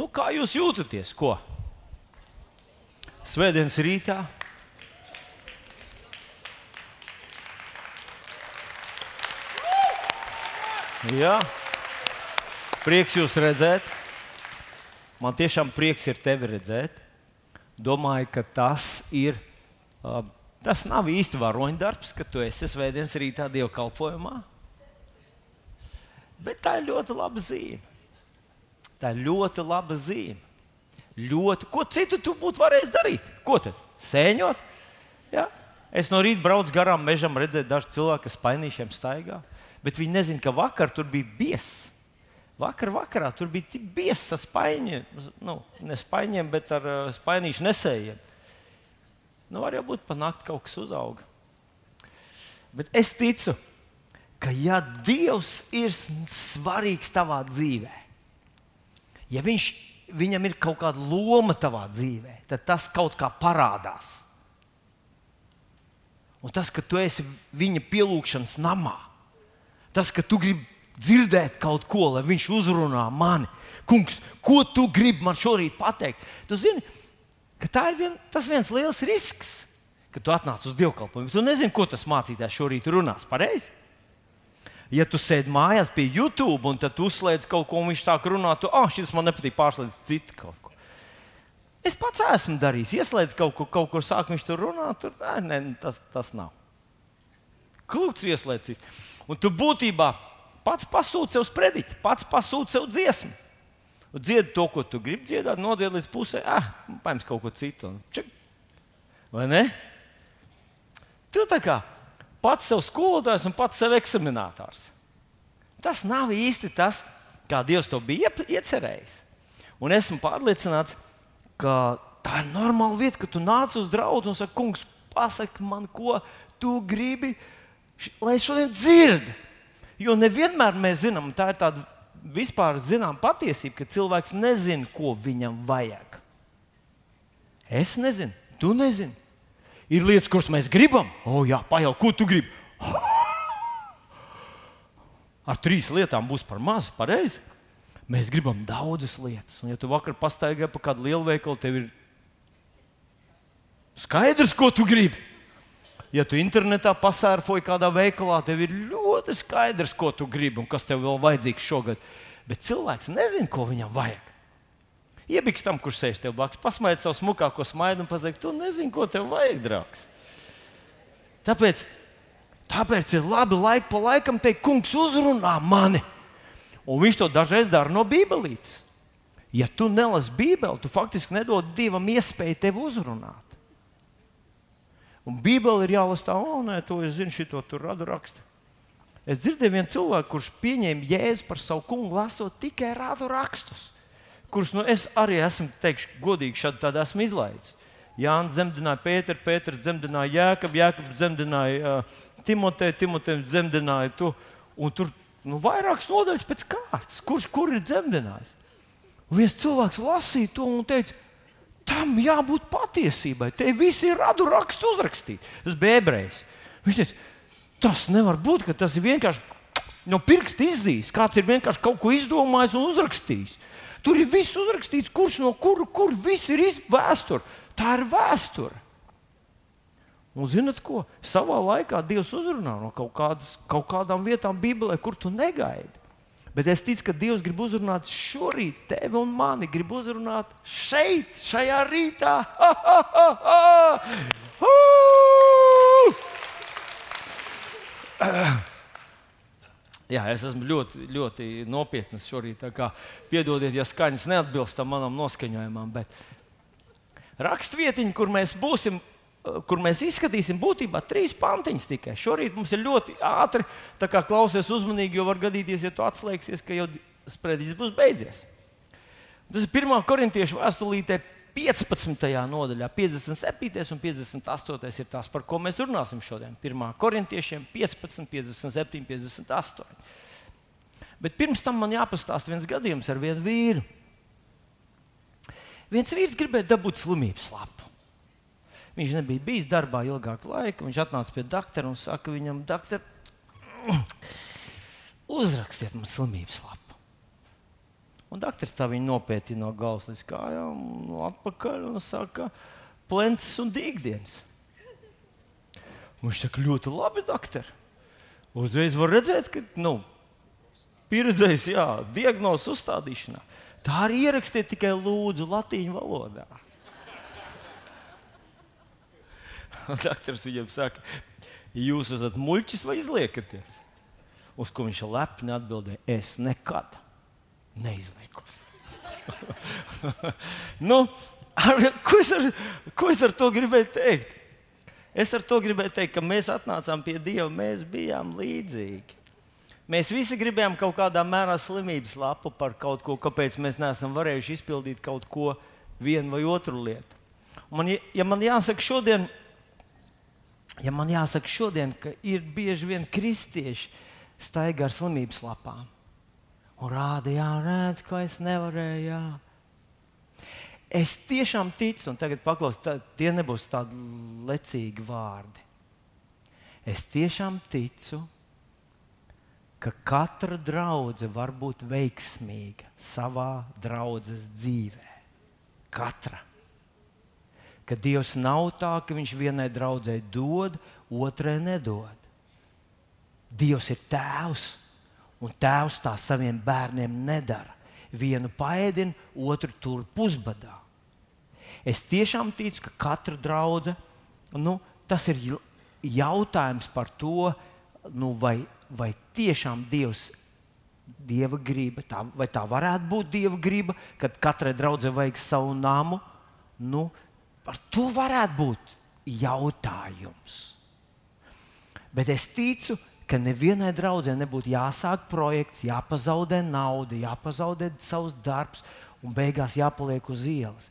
Nu, kā jūs jūtaties? Ko? Svētdienas rītā. Jā, prieks jūs redzēt. Man tiešām prieks ir tevi redzēt. Domāju, ka tas ir. Tas nav īsti varoņdarbs, ka tu esi svētdienas rītā dievkalpojumā. Bet tā ir ļoti laba zīme. Tā ir ļoti laba zīme. Ļoti, ko citu tu būtu varējis darīt? Ko tad? Sēņot? Ja? Es no rīta braucu garām mežam, redzēju dažus cilvēkus, kas painīšiem staigā. Bet viņi nezina, ka vakar tur bija biezs. Vakar vakarā tur bija tik biezs ar spaiņiem, nu, ne spaiņiem, bet ar uh, spainīšu nesējiem. Nu, var jau būt panākt kaut kas uzauga. Bet es ticu, ka ja Dievs ir svarīgs tavā dzīvē, ja viņš, viņam ir kaut kāda loma tavā dzīvē, tad tas kaut kā parādās. Un tas, ka tu esi viņa pielūgšanas namā, tas, ka tu gribi dzirdēt kaut ko, lai viņš uzrunā mani. Kungs, ko tu gribi man šorīt pateikt? Tu zini, ka ir vien, tas viens liels risks, kad tu atnāc uz dievkalpojumu. Tu nezini, ko tas mācītājs šorīt runās. Pareizi? Ja tu sēdi mājās pie YouTube un tad uzslēdz kaut ko, un viņš sāk runāt, ah, šis man nepatīk, pārslēdz citu kaut ko. Es pats esmu darījis, ieslēdz kaut ko, kaut ko sāk viņš tur runāt, tur nē, tas, tas nav. Klūks ieslēdzis. Un tu būtībā Pats pasūti sev sprediķi, pats pasūti sev dziesmu. Dziedi to, ko tu gribi dziedāt, nodied līdz pusē, ah, paņem kaut ko citu. Vai ne? Tu tā kā pats sev skolotājs un pats sev eksaminators. Tas nav īsti tas, kā Dievs to bija iecerējis. Un esmu pārliecināts, ka tā ir normāla vieta, ka tu nāc uz draugu un saki, kungs, pasaki man, ko tu gribi, lai es šodien dzirdu. Jo nevienmēr mēs zinām, tā ir tāda vispār zināma patiesība, ka cilvēks nezina, ko viņam vajag. Es nezinu, tu nezini. Ir lietas, kuras mēs gribam. O, jā, pajaut, ko tu gribi? Ar trīs lietām būs par mazu, pareizi. Mēs gribam daudzas lietas. Un, ja tu vakar pastaigāji pa kādu lielu veikalu, tev ir skaidrs, ko tu gribi. Ja tu internetā pasērfoji kādā veikalā, tev ir ļoti skaidrs, ko tu gribi un kas tev vēl vajadzīgs šogad. Bet cilvēks nezina, ko viņam vajag. Iebiks tam, kurš sēž tev blakus, pasmaiet savu smukāko smaidu un pasakot, tu nezini, ko tev vajag, draugs. Tāpēc, tāpēc ir labi laik pa laikam teikt, kungs, uzrunā mani. Un viņš to dažreiz dara no Bībelītes. Ja tu nelasi Bībeli, tu faktiski nedod Dievam iespēju tevi uzrunāt. Un Bībeli ir jālasa tā, oh, nē, to es zinu, šito tur radu rakstu. Es dzirdēju vienu cilvēku, kurš pieņēma jēzu par savu kungu, lasot tikai radu rakstus, kurus nu, es arī esmu, teikšu, godīgi šādi tādu esmu izlaidis. Jānis zemdināja Pēteru, Pēters zemdināja Jēkabu, Jēkabs zemdināja uh, Timoteju, Timoteju zemdināja tu. Un tur nu, vairākas nodaļas pēc kārtas, kurš kur ir dzemdinājis. Un viens cilvēks lasīja to un teica, tam jābūt patiesībai. Te viss ir radu rakstu uzrakstīts. Tas bija ebrejs. Viņš teica, tas nevar būt, ka tas ir vienkārši no pirksta izzīs. Kāds ir vienkārši kaut ko izdomājis un uzrakstījis. Tur ir viss uzrakstīts, kurš no kura, kur viss ir vēsture. Tā ir vēsture. Un zinot ko? Savā laikā Dievs uzrunā no kaut, kādas, kaut kādām vietām Bībelē, kur tu negaidi. Bet es ticu, ka Dievs grib uzrunāt šorīt, tevi un mani. Grib uzrunāt šeit, šajā rītā. Ha, ha, ha, ha. Uh! Jā, es esmu ļoti, ļoti nopietns šorīt. Piedodiet, ja skaņas neatbilst manam noskaņojumam, bet rakstvietiņa, kur mēs būsim, kur mēs izskatīsim būtībā trīs pantiņas tikai. Šorīt mums ir ļoti ātri, tā kā klausies uzmanīgi, jo var gadīties, ja tu atslēgsies, ka jau sprediķis būs beidzies. Tas ir 1. korintiešu vēstulītē 15. nodaļā, 57. un 58. ir tās, par ko mēs runāsim šodien. 1. korintiešiem 15, 57, 58. Bet pirms tam man jāpastāsta viens gadījums ar vienu vīru. Viens vīrs gribēja dabūt slimības lapu. Viņš nebija bijis darbā ilgāku laiku. Viņš atnāca pie doktora un saka viņam, doktor, uzrakstiet man slimības lapu. Un doktors tā viņa nopētīja no galvas līdz kājām, no atpakaļ un saka, plences un dīgdienas. Viņš saka, ļoti labi, doktor. Uzreiz var redzēt, ka nu, pieredzējis, jā, diagnozes uzstādīšanā. Tā arī ierakstiet tikai lūdzu latīņu valodā. Doktors viņam saka, jūs esat muļķis vai izliekaties? Uz ko viņš lepni atbildēja, es nekad neizliekos. nu, ar, ko, es ar, ko es ar to gribēju teikt? Es ar to gribēju teikt, ka mēs atnācām pie Dieva, mēs bijām līdzīgi. Mēs visi gribējām kaut kādā mērā slimības lapu par kaut ko, kāpēc mēs neesam varējuši izpildīt kaut ko, vienu vai otru lietu. Man, ja man jāsaka šodien, ja man jāsaka šodien, ka ir bieži vien kristieši staigā ar slimības lapām un rāda, jā, redz, ko es nevarēju. Jā. Es tiešām ticu, un tagad paklausieties, tie nebūs tādi lecīgi vārdi. Es tiešām ticu, ka katra draudzene var būt veiksmīga savā draudzes dzīvē. Katra. Ka Dievs nav tā, ka Viņš vienai draudzēji dod, otrai nedod. Dievs ir tēvs, un tēvs tā saviem bērniem nedara. Vienu paēdina, otru tur pusbadā. Es tiešām ticu, ka katra draudzene, nu, tas ir jautājums par to, nu, vai, vai tiešām Dievs Dieva griba, tā, vai tā varētu būt Dieva griba, kad katrai draudzē vajag savu namu. Nu, par to varētu būt jautājums. Bet es ticu, ka nevienai draudzē nebūtu jāsāk projekts, jāpazaudē nauda, jāpazaudē savs darbs un beigās jāpaliek uz ielas.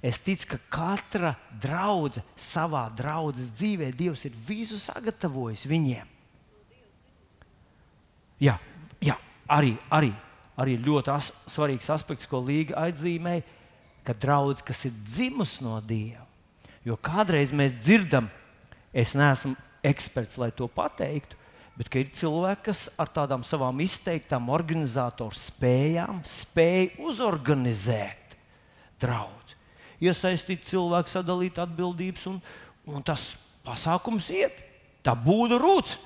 Es ticu, ka katra draudzene savā draudzes dzīvē Dievs ir visu sagatavojis viņiem. Jā, jā arī, arī, arī ļoti as, svarīgs aspekts, ko Līga atzīmēja, ka draudzene, kas ir dzimusi no Dieva, jo kādreiz mēs dzirdam, es neesmu eksperts, lai to pateiktu, bet ir cilvēki, kas ar tādām savām izteiktām organizatoru spējām spēj uzorganizēt draugu iesaistīt cilvēku, sadalīt atbildības, un, un tas pasākums iet. Tā būda rūts.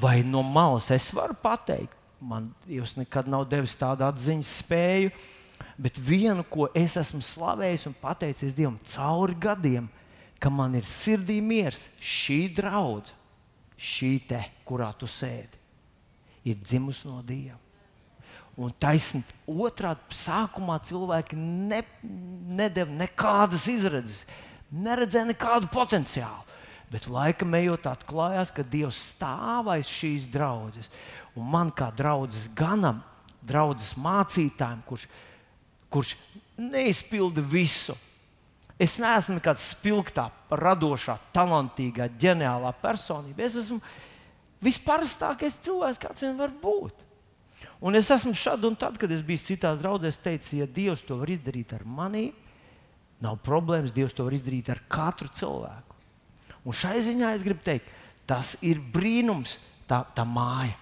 Vai no malas es varu pateikt, man Dievs nekad nav devis tādu atziņas spēju, bet vienu, ko es esmu slavējis un pateicis Dievam cauri gadiem, ka man ir sirdī miers, šī draudzene, šī te, kurā tu sēdi, ir dzimusi no Dieva. Un taisnība otrādi sākumā cilvēki ne, nedeva nekādas izredzes, neredzēja nekādu potenciālu. Bet laikam ejot, atklājās, ka Dievs stāv aiz šīs draudzes. Un man kā draudzes ganam, draudzes mācītājiem, kurš, kurš neizpilda visu. Es neesmu nekāds spilgtā, radošā, talantīgā, ģeniālā personība. Es esmu visparastākais cilvēks, kāds vien var būt. Un es esmu šad un tad, kad es biju citās draudzēs, teicu, ja Dievs to var izdarīt ar mani, nav problēmas. Dievs to var izdarīt ar katru cilvēku. Un šai ziņā es gribu teikt, tas ir brīnums, tā, tā māja.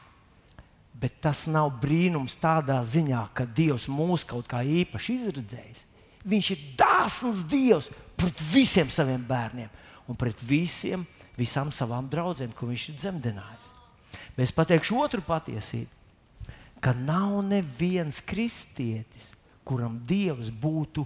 Bet tas nav brīnums tādā ziņā, ka Dievs mūs kaut kā īpaši izredzējis. Viņš ir dāsns Dievs pret visiem saviem bērniem un pret visiem, visām savām draudzēm, ko viņš ir dzemdinājis. Bet es pateikšu otru patiesību ka nav neviens kristietis, kuram Dievs būtu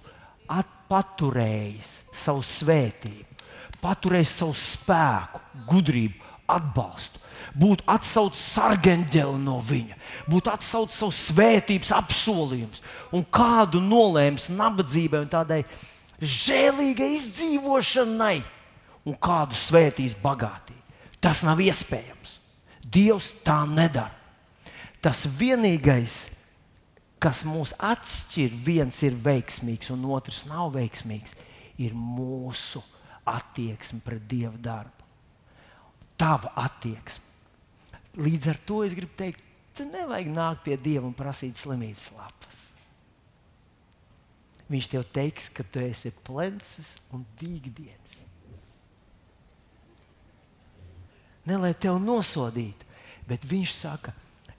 paturējis savu svētību, paturējis savu spēku, gudrību, atbalstu, būtu atsaucis sargeņģeli no viņa, būtu atsaucis savu svētības apsolījumus un kādu nolēms nabadzībai un tādai žēlīgai izdzīvošanai un kādu svētīs bagātīgi. Tas nav iespējams. Dievs tā nedara tas vienīgais, kas mūs atšķir, viens ir veiksmīgs un otrs nav veiksmīgs, ir mūsu attieksme pret Dieva darbu. Tava attieksme. Līdz ar to es gribu teikt, tu nevajag nākt pie Dieva un prasīt slimības lapas. Viņš tev teiks, ka tu esi plenses un dīgdienas. Ne lai tevi nosodītu, bet viņš saka,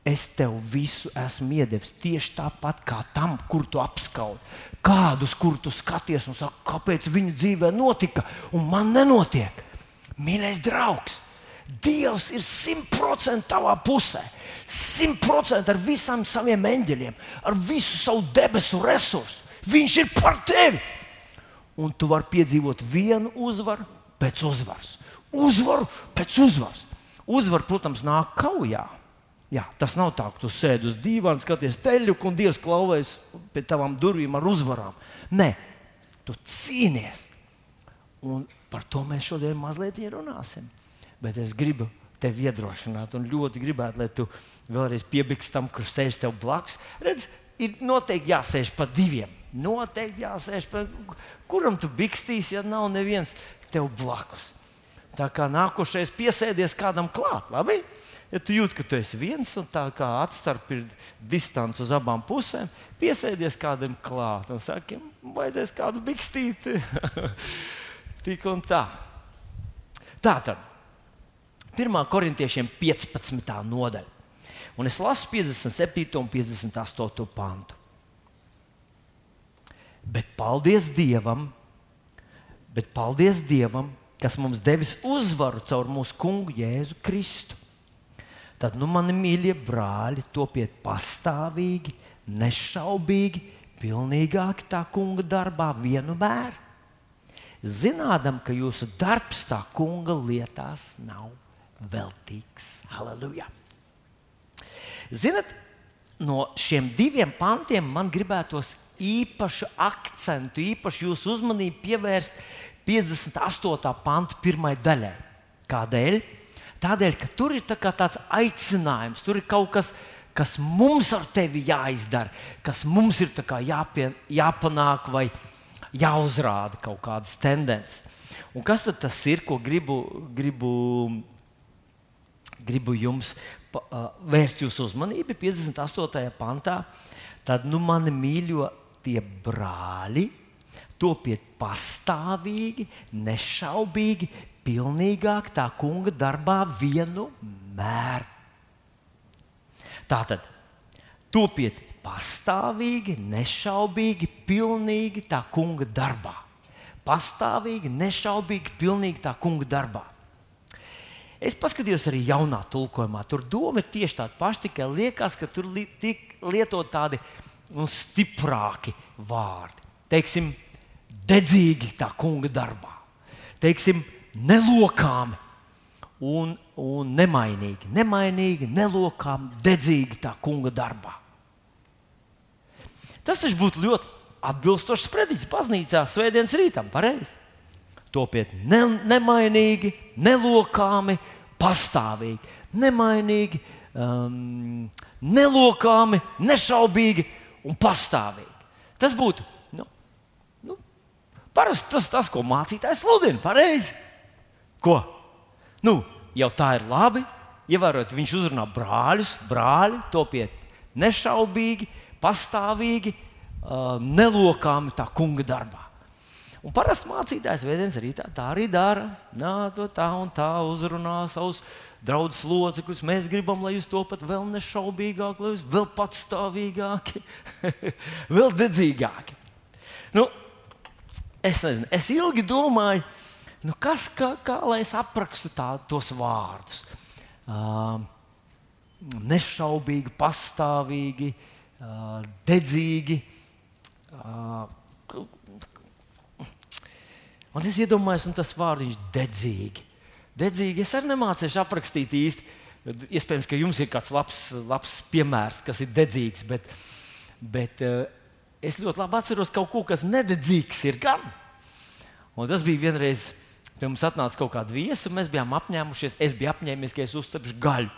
Es tev visu esmu iedevis tieši tāpat kā tam, kur tu apskaudi. Kādus, kur tu skaties un saki, kāpēc viņa dzīvē notika un man nenotiek. Mīļais draugs, Dievs ir simtprocentīgi tavā pusē. Simtprocentīgi ar visiem saviem eņģeļiem, ar visu savu debesu resursu. Viņš ir par tevi. Un tu vari piedzīvot vienu uzvaru pēc uzvaras. Uzvaru pēc uzvaras. Uzvara, protams, nāk kaujā. Jā, tas nav tā, ka tu sēdi uz dīvāna, skaties teļu, un Dievs klauvēs pie tavām durvīm ar uzvarām. Nē, tu cīnies. Un par to mēs šodien mazliet runāsim. Bet es gribu tevi iedrošināt, un ļoti gribētu, lai tu vēlreiz piebiksi tam, kurš sēž tev blakus. Redz, ir noteikti jāsēž pa diviem. Noteikti jāsēž pa kuram tu bikstīsi, ja nav neviens tev blakus. Tā kā nākošais piesēdies kādam klāt. Labi? Ja tu jūti, ka tu esi viens un tā kā atstarp ir distance uz abām pusēm, piesēdies kādam klāt un saki, vajadzēs kādu bikstīti. Tik un tā. Tā tad. 1. korintiešiem 15. nodaļa. Un es lasu 57. un 58. pantu. Bet paldies Dievam, bet paldies Dievam, kas mums devis uzvaru caur mūsu kungu Jēzu Kristu. Tad, nu, mani mīļie brāļi, topiet pastāvīgi, nešaubīgi, pilnīgāki tā kunga darbā vienmēr. Zinādam, ka jūsu darbs tā kunga lietās nav veltīgs. Halleluja! Ziniet, no šiem diviem pantiem man gribētos īpašu akcentu, īpašu jūsu uzmanību pievērst 58. panta pirmajai daļai. Kādēļ? Tādēļ, ka tur ir tā tāds aicinājums, tur ir kaut kas, kas mums ar tevi jāizdara, kas mums ir jāpie, jāpanāk vai jāuzrāda kaut kādas tendences. Un kas tas ir, ko gribu, gribu, gribu jums vērst jūsu uzmanību? 58. pantā. Tad, nu, mani mīļo tie brāļi, topiet pastāvīgi, nešaubīgi, pilnīgāk tā kunga darbā vienmēr. Tātad topiet pastāvīgi, nešaubīgi, pilnīgi tā kunga darbā. Pastāvīgi, nešaubīgi, pilnīgi tā kunga darbā. Es paskatījos arī jaunā tulkojumā. Tur doma ir tieši tāda paša, tikai liekas, ka tur li tiek lietot tādi nu, stiprāki vārdi. Teiksim, dedzīgi tā kunga darbā. Teiksim, nelokāmi un, un nemainīgi. Nemainīgi, nelokāmi, dedzīgi tā kunga darbā. Tas taču būtu ļoti atbilstošs sprediķis baznīcā svētdienas rītam, pareizi. Topiet ne, nemainīgi, nelokāmi, pastāvīgi, nemainīgi, um, nelokāmi, nešaubīgi un pastāvīgi. Tas būtu nu, nu, parasti tas, tas, ko mācītājs sludina, pareizi. Ko? Nu, jau tā ir labi. Ievērot, viņš uzrunā brāļus, brāļi, topiet nešaubīgi, pastāvīgi, uh, nelokāmi tā kunga darbā. Un parasti mācītājs vēdienas arī tā, arī dara. Nā, tā un tā uzrunā savus draugus locekļus. Mēs gribam, lai jūs to pat vēl nešaubīgāk, lai jūs vēl patstāvīgāki, vēl dedzīgāki. Nu, es nezinu, es ilgi domāju, Nu, kas, kā, kā lai es aprakstu tā, tos vārdus? Uh, nešaubīgi, pastāvīgi, uh, dedzīgi. Uh, un es iedomājos, un tas vārds ir dedzīgi. Dedzīgi es arī nemācīšu aprakstīt īsti. Iespējams, ka jums ir kāds labs, labs piemērs, kas ir dedzīgs, bet, bet uh, es ļoti labi atceros kaut ko, kas nededzīgs ir gan. Un tas bija vienreiz Pie mums atnāca kaut kāda viesa, un mēs bijām apņēmušies. Es biju apņēmies, ka es uzcepšu gaļu.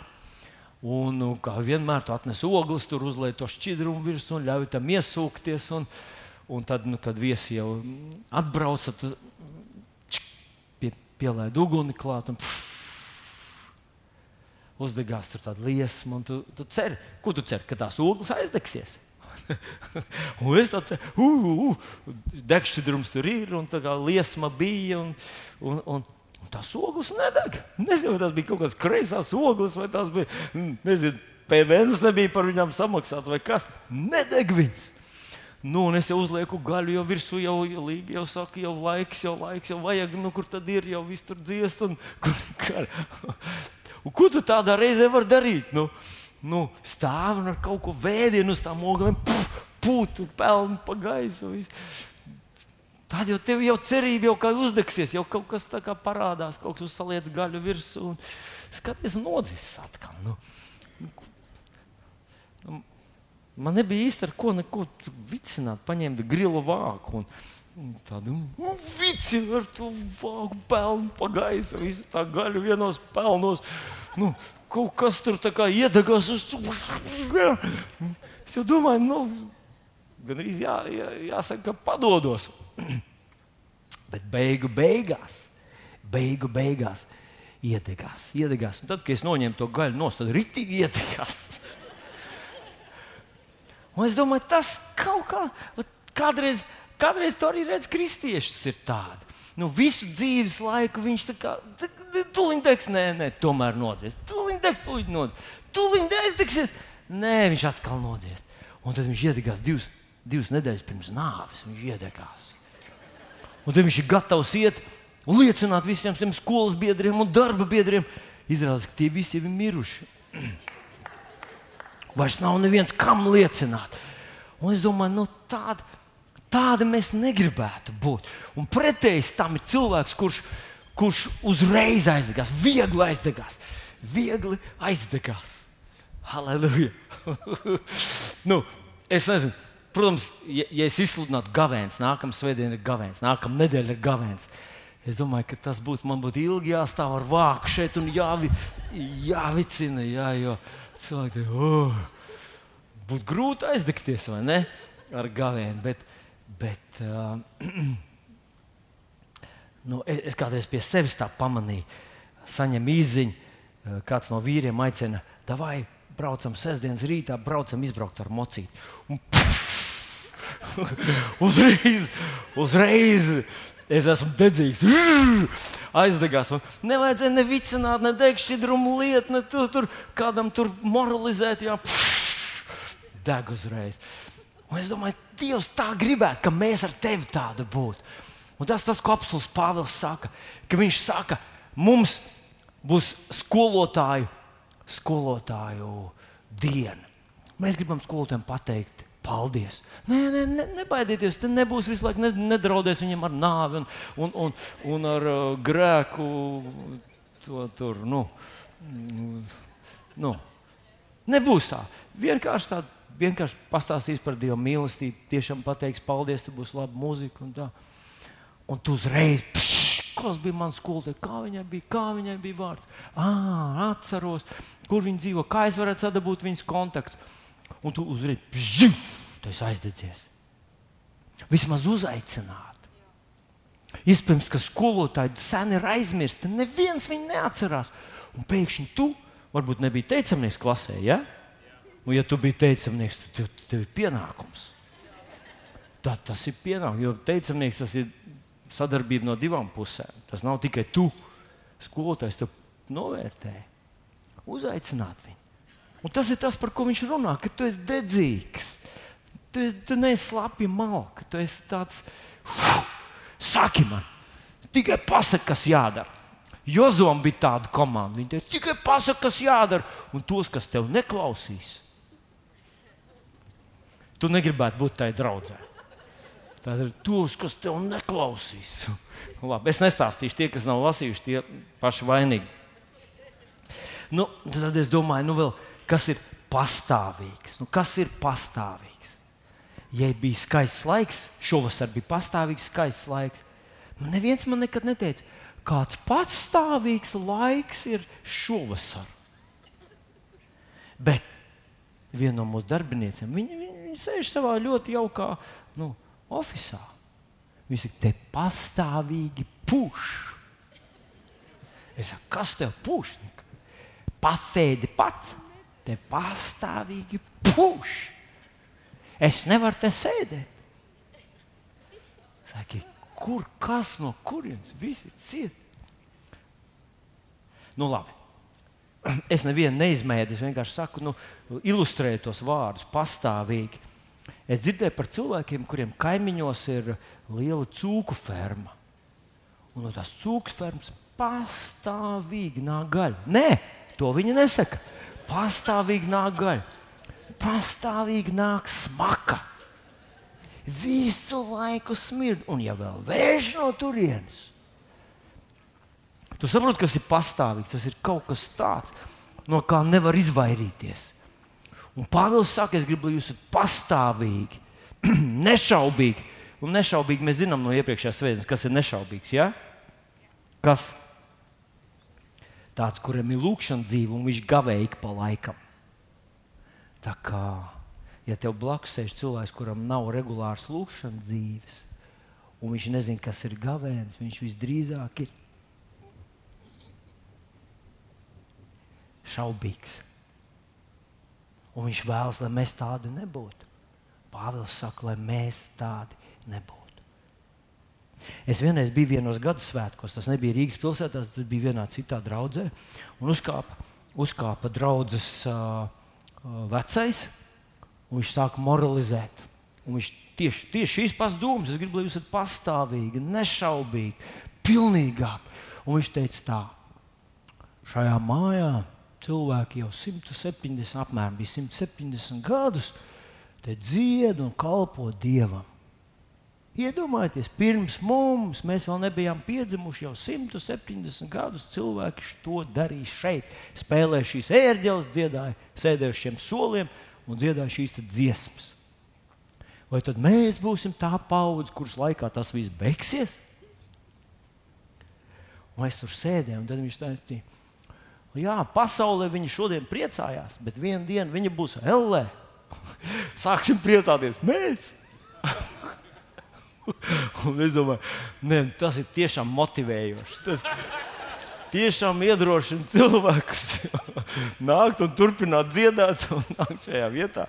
Un, nu, kā vienmēr, tu atnes ogles, tur uzliek to šķidrumu virsmu un ļauj tam iesūkties. Un, un tad, nu, kad viesi jau atbrauca, tad pie, pielaida uguni klāt. Un, Uzdegās tur tāda liesma, tu, tu ceri, ko tu ceri, ka tās ogles aizdegsies. un es tāds - uh, uh, degšķidrums tur ir, un tā kā liesma bija. Un, un, un, un tās ogles nedeg. Nezinu, vai tas bija kaut kāds kreisās ogles, vai tas bija, nezinu, PVNs nebija par viņām samaksāts vai kas. Nedeg viņas. Nu, un es jau uzlieku gaļu, jau virsū jau līnija, jau saka, jau laiks, jau laiks, jau vajag, nu, kur tad ir, jau viss tur dziest. Un, kur, un ko tu tādā reizē vari darīt? Nu, nu, stāv un ar kaut ko vēdienu uz tām oglēm, pūtu, pelnu pa gaisu. Tad jau tev jau cerība jau kā uzdegsies, jau kaut kas tā kā parādās, kaut kas uzsaliec gaļu virsū un skaties, nodzis atkal. Nu, man nebija īsti ar ko neko vicināt, paņemt grilu vāku. Un, Tādu nu, vici ar to vāgu pelnu pa gaisu, visu tā gaļu vienos pelnos. Nu, kaut kas tur tā kā iedegās. Es jau domāju, nu, gan arī jā, jā, jāsaka, ka padodos. Bet beigu beigās, beigu beigās iedegās. iedegās. Un tad, kad es noņēmu to gaļu no stūra, tad ritīgi iedegās. Un es domāju, tas kaut kā, kādreiz, kādreiz to arī redz, kristiešus ir tādi. Nu, visu dzīves laiku viņš tā kā tuliņ teiks, nē, nē, tomēr nodzies. Tuliņ teiks, tuliņ nodzies. Tuliņ aizdeksies. Nē, viņš atkal nodzies. Un tad viņš iedegās divas, divas nedēļas pirms nāves. Viņš iedegās. Un tad viņš ir gatavs iet un liecināt visiem saviem skolas biedriem un darba biedriem. Izrādās, ka tie visi ir miruši. Vairs nav neviens, kam liecināt. Un es domāju, nu, tāda, tāda mēs negribētu būt. Un pretēji tam ir cilvēks, kurš, kurš uzreiz aizdegās, viegli aizdegās. Viegli aizdegās. Halleluja! nu, es nezinu, Protams, ja, ja es izsludinātu gavēns, nākamā svētdiena ir gavēns, nākamā nedēļa ir gavēns. Es domāju, ka tas būtu man būtu ilgi jāstāv ar vāku šeit un jāvi, jāvicina. Jā, jo cilvēki oh, būtu grūti aizdegties ne, ar gavēnu. Bet, bet, uh, nu, es, kādreiz pie sevis tā pamanīju, saņemu īziņu, kāds no vīriem aicina, vai braucam sestdienas rītā, braucam izbraukt ar mocīti. Un, uzreiz, uzreiz es esmu dedzīgs. Aizdegās. Man nevajadzēja ne vicināt, ne degšķidrumu lietu, ne tu, tur kādam tur moralizēt. Jā, deg uzreiz. Un es domāju, Dievs tā gribētu, ka mēs ar tevi tādu būtu. Un tas tas, ko apelsīns Pāvils saka, ka viņš saka, mums būs skolotāju, skolotāju diena. Mēs gribam skolotājiem pateikt, Paldies! Nē, nē, ne, nebaidieties, te nebūs visu laiku, nedraudēs viņam ar nāvi un, un, un, un ar uh, grēku. To, tur, nu, nu. Nebūs tā. Vienkārši tā, vienkārši pastāstīs par Dieva mīlestību, tiešām pateiks paldies, te būs laba mūzika un tā. Un tu uzreiz, pšš, kas bija mans skolotāja, kā viņai bija, kā viņai bija vārds. Ah, atceros, kur viņa dzīvo, kā es varētu sadabūt viņas kontaktu un tu uzreiz pšķi, aizdedzies. Vismaz uzaicināt. Iespējams, ka skolotāji sen ir aizmirsti. Neviens viņu neatcerās. Un pēkšņi tu varbūt nebija teicamnieks klasē. Ja? Un, ja tu biji teicamnieks, tad tev, tev ir pienākums. Tā, tas ir pienākums, jo teicamnieks tas ir sadarbība no divām pusēm. Tas nav tikai tu. Skolotājs to novērtē. Uzaicināt viņu. Un tas ir tas, par ko viņš runā, ka tu esi dedzīgs. Tu, esi, tu neesi slapja malka, tu esi tāds, saki man, tikai pasaki, kas jādara. Jozom bija tāda komanda. Viņi teica, tikai pasaki, kas jādara, un tos, kas tev neklausīs. Tu negribētu būt tajā draudzē. Tad ir tos, kas tev neklausīs. Labi, es nestāstīšu, tie, kas nav lasījuši, tie paši vainīgi. Nu, tad es domāju, nu vēl kas ir pastāvīgs. Nu, kas ir pastāvīgs? Ja bija skaists laiks, šovasar bija pastāvīgs skaists laiks. Nu, neviens man nekad neteica, kāds patstāvīgs laiks ir šovasar. Bet viena no mūsu darbiniekiem, viņa, viņa, viņa sēž savā ļoti jaukā nu, oficiālā. Viņa saka, te pastāvīgi puš. Es saku, kas tev puš? Pasēdi pats te pastāvīgi pūš. Es nevaru te sēdēt. Saki, kur kas no kurienes visi ciet? Nu, labi. es nevienu neizmēģināju, es vienkārši saku, nu, ilustrēju tos vārdus pastāvīgi. Es dzirdēju par cilvēkiem, kuriem kaimiņos ir liela cūku ferma. Un no tās cūku fermas pastāvīgi nāk gaļa. Nē, to viņi nesaka. Pastāvīgi nāk gaļa. Pastāvīgi nāk smaka. Visu laiku smird, un ja vēl vējš no turienes, Tu saproti, kas ir pastāvīgs. Tas ir kaut kas tāds, no kā nevar izvairīties. Un Pāvils saka, es gribu, lai jūs esat pastāvīgi, nešaubīgi. Un nešaubīgi mēs zinām no iepriekšējās svētdienas, kas ir nešaubīgs. Ja? Kas? Tāds, kuram ir lūkšana dzīve, un viņš gavēja ik pa laikam. Tā kā, ja tev blakus sēž cilvēks, kuram nav regulārs lūkšanas dzīves, un viņš nezina, kas ir gavēns, viņš visdrīzāk ir šaubīgs. Un viņš vēlas, lai mēs tādi nebūtu. Pāvils saka, lai mēs tādi nebūtu. Es vienreiz biju vienos gadu svētkos, tas nebija Rīgas pilsētā, tas bija vienā citā draudzē. Un uzkāpa, uzkāpa draudzes uh, vecais, un viņš sāka moralizēt. Un viņš tieši, tieši šīs pats domas, es gribu, lai jūs esat pastāvīgi, nešaubīgi, pilnīgāk. Un viņš teica tā, šajā mājā cilvēki jau 170, apmēram 170 gadus dzied un kalpo dievam. Iedomājieties, pirms mums, mēs vēl nebijām piedzimuši, jau 170 gadus cilvēki to darīja šeit. Spēlēja šīs ērģeles, dziedāja, sēdēja uz šiem soliem un dziedāja šīs dziesmas. Vai tad mēs būsim tā paudze, kuras laikā tas viss beigsies? Un es tur sēdēju, un tad viņš teica, Jā, pasaulē viņi šodien priecājās, bet vienā dienā viņi būs LE. Sāksim priecāties mēs! Un es domāju, ne, tas ir tiešām motivējoši. Tas tiešām iedrošina cilvēkus nākt un turpināt dziedāt un nākt šajā vietā,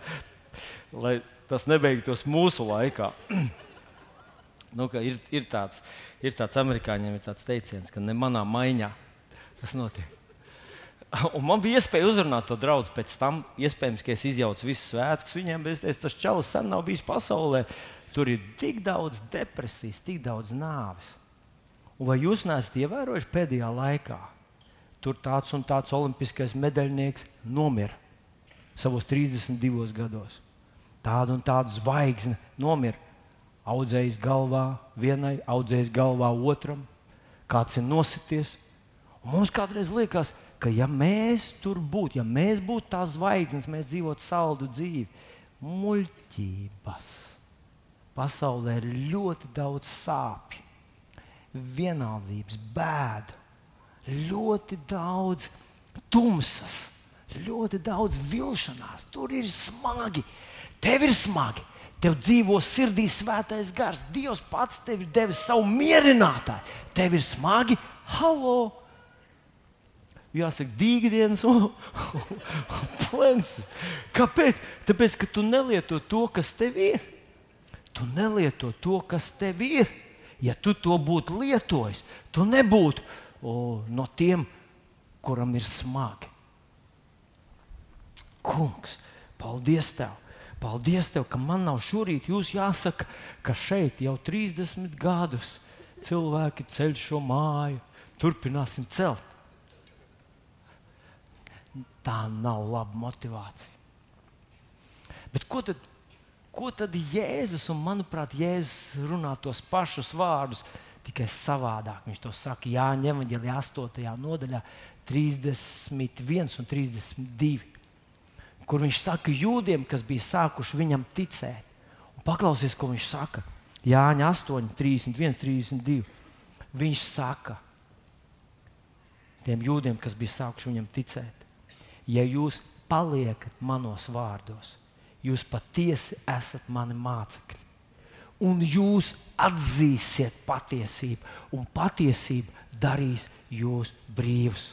lai tas nebeigtos mūsu laikā. nu, ir, ir, tāds, ir tāds amerikāņiem ir tāds teiciens, ka ne manā maiņā tas notiek. Un man bija iespēja uzrunāt to draugu pēc tam. Iespējams, ka es izjaucu visus svētkus viņiem, bet es tas čalis sen nav bijis pasaulē. Tur ir tik daudz depresijas, tik daudz nāves. Un vai jūs neesat ievērojuši pēdējā laikā? Tur tāds un tāds olimpiskais medaļnieks nomira savos 32 gados. Tāda un tāda zvaigzne nomira. Audzējis galvā vienai, audzējis galvā otram, kāds ir nosities. Un mums kādreiz liekas, ka ka ja mēs tur būtu, ja mēs būtu tās zvaigznes, mēs dzīvotu saldu dzīvi, muļķības. Pasaulē ir ļoti daudz sāpju, vienaldzības, bēdu, ļoti daudz tumsas, ļoti daudz vilšanās. Tur ir smagi, tev ir smagi. Tev dzīvo sirdī svētais gars. Dievs pats tev ir devis savu mierinātāju. Tev ir smagi, hallo! jāsaka, dīgdienas un plenses. Kāpēc? Tāpēc, ka tu nelieto to, kas tev ir. Tu nelieto to, kas tev ir. Ja tu to būtu lietojis, tu nebūtu o, no tiem, kuram ir smagi. Kungs, paldies tev! Paldies tev, ka man nav šorīt jūs jāsaka, ka šeit jau 30 gadus cilvēki ceļ šo māju. Turpināsim celt tā nav laba motivācija. Bet ko tad, ko tad Jēzus, un manuprāt, Jēzus runā tos pašus vārdus, tikai savādāk. Viņš to saka Jāņa Evanģelijā 8. nodaļā, 31 un 32. Kur viņš saka jūdiem, kas bija sākuši viņam ticēt. Un paklausies, ko viņš saka. Jāņa 8, 31, 32. Viņš saka tiem jūdiem, kas bija sākuši viņam ticēt ja jūs paliekat manos vārdos, jūs patiesi esat mani mācekļi. Un jūs atzīsiet patiesību, un patiesība darīs jūs brīvus.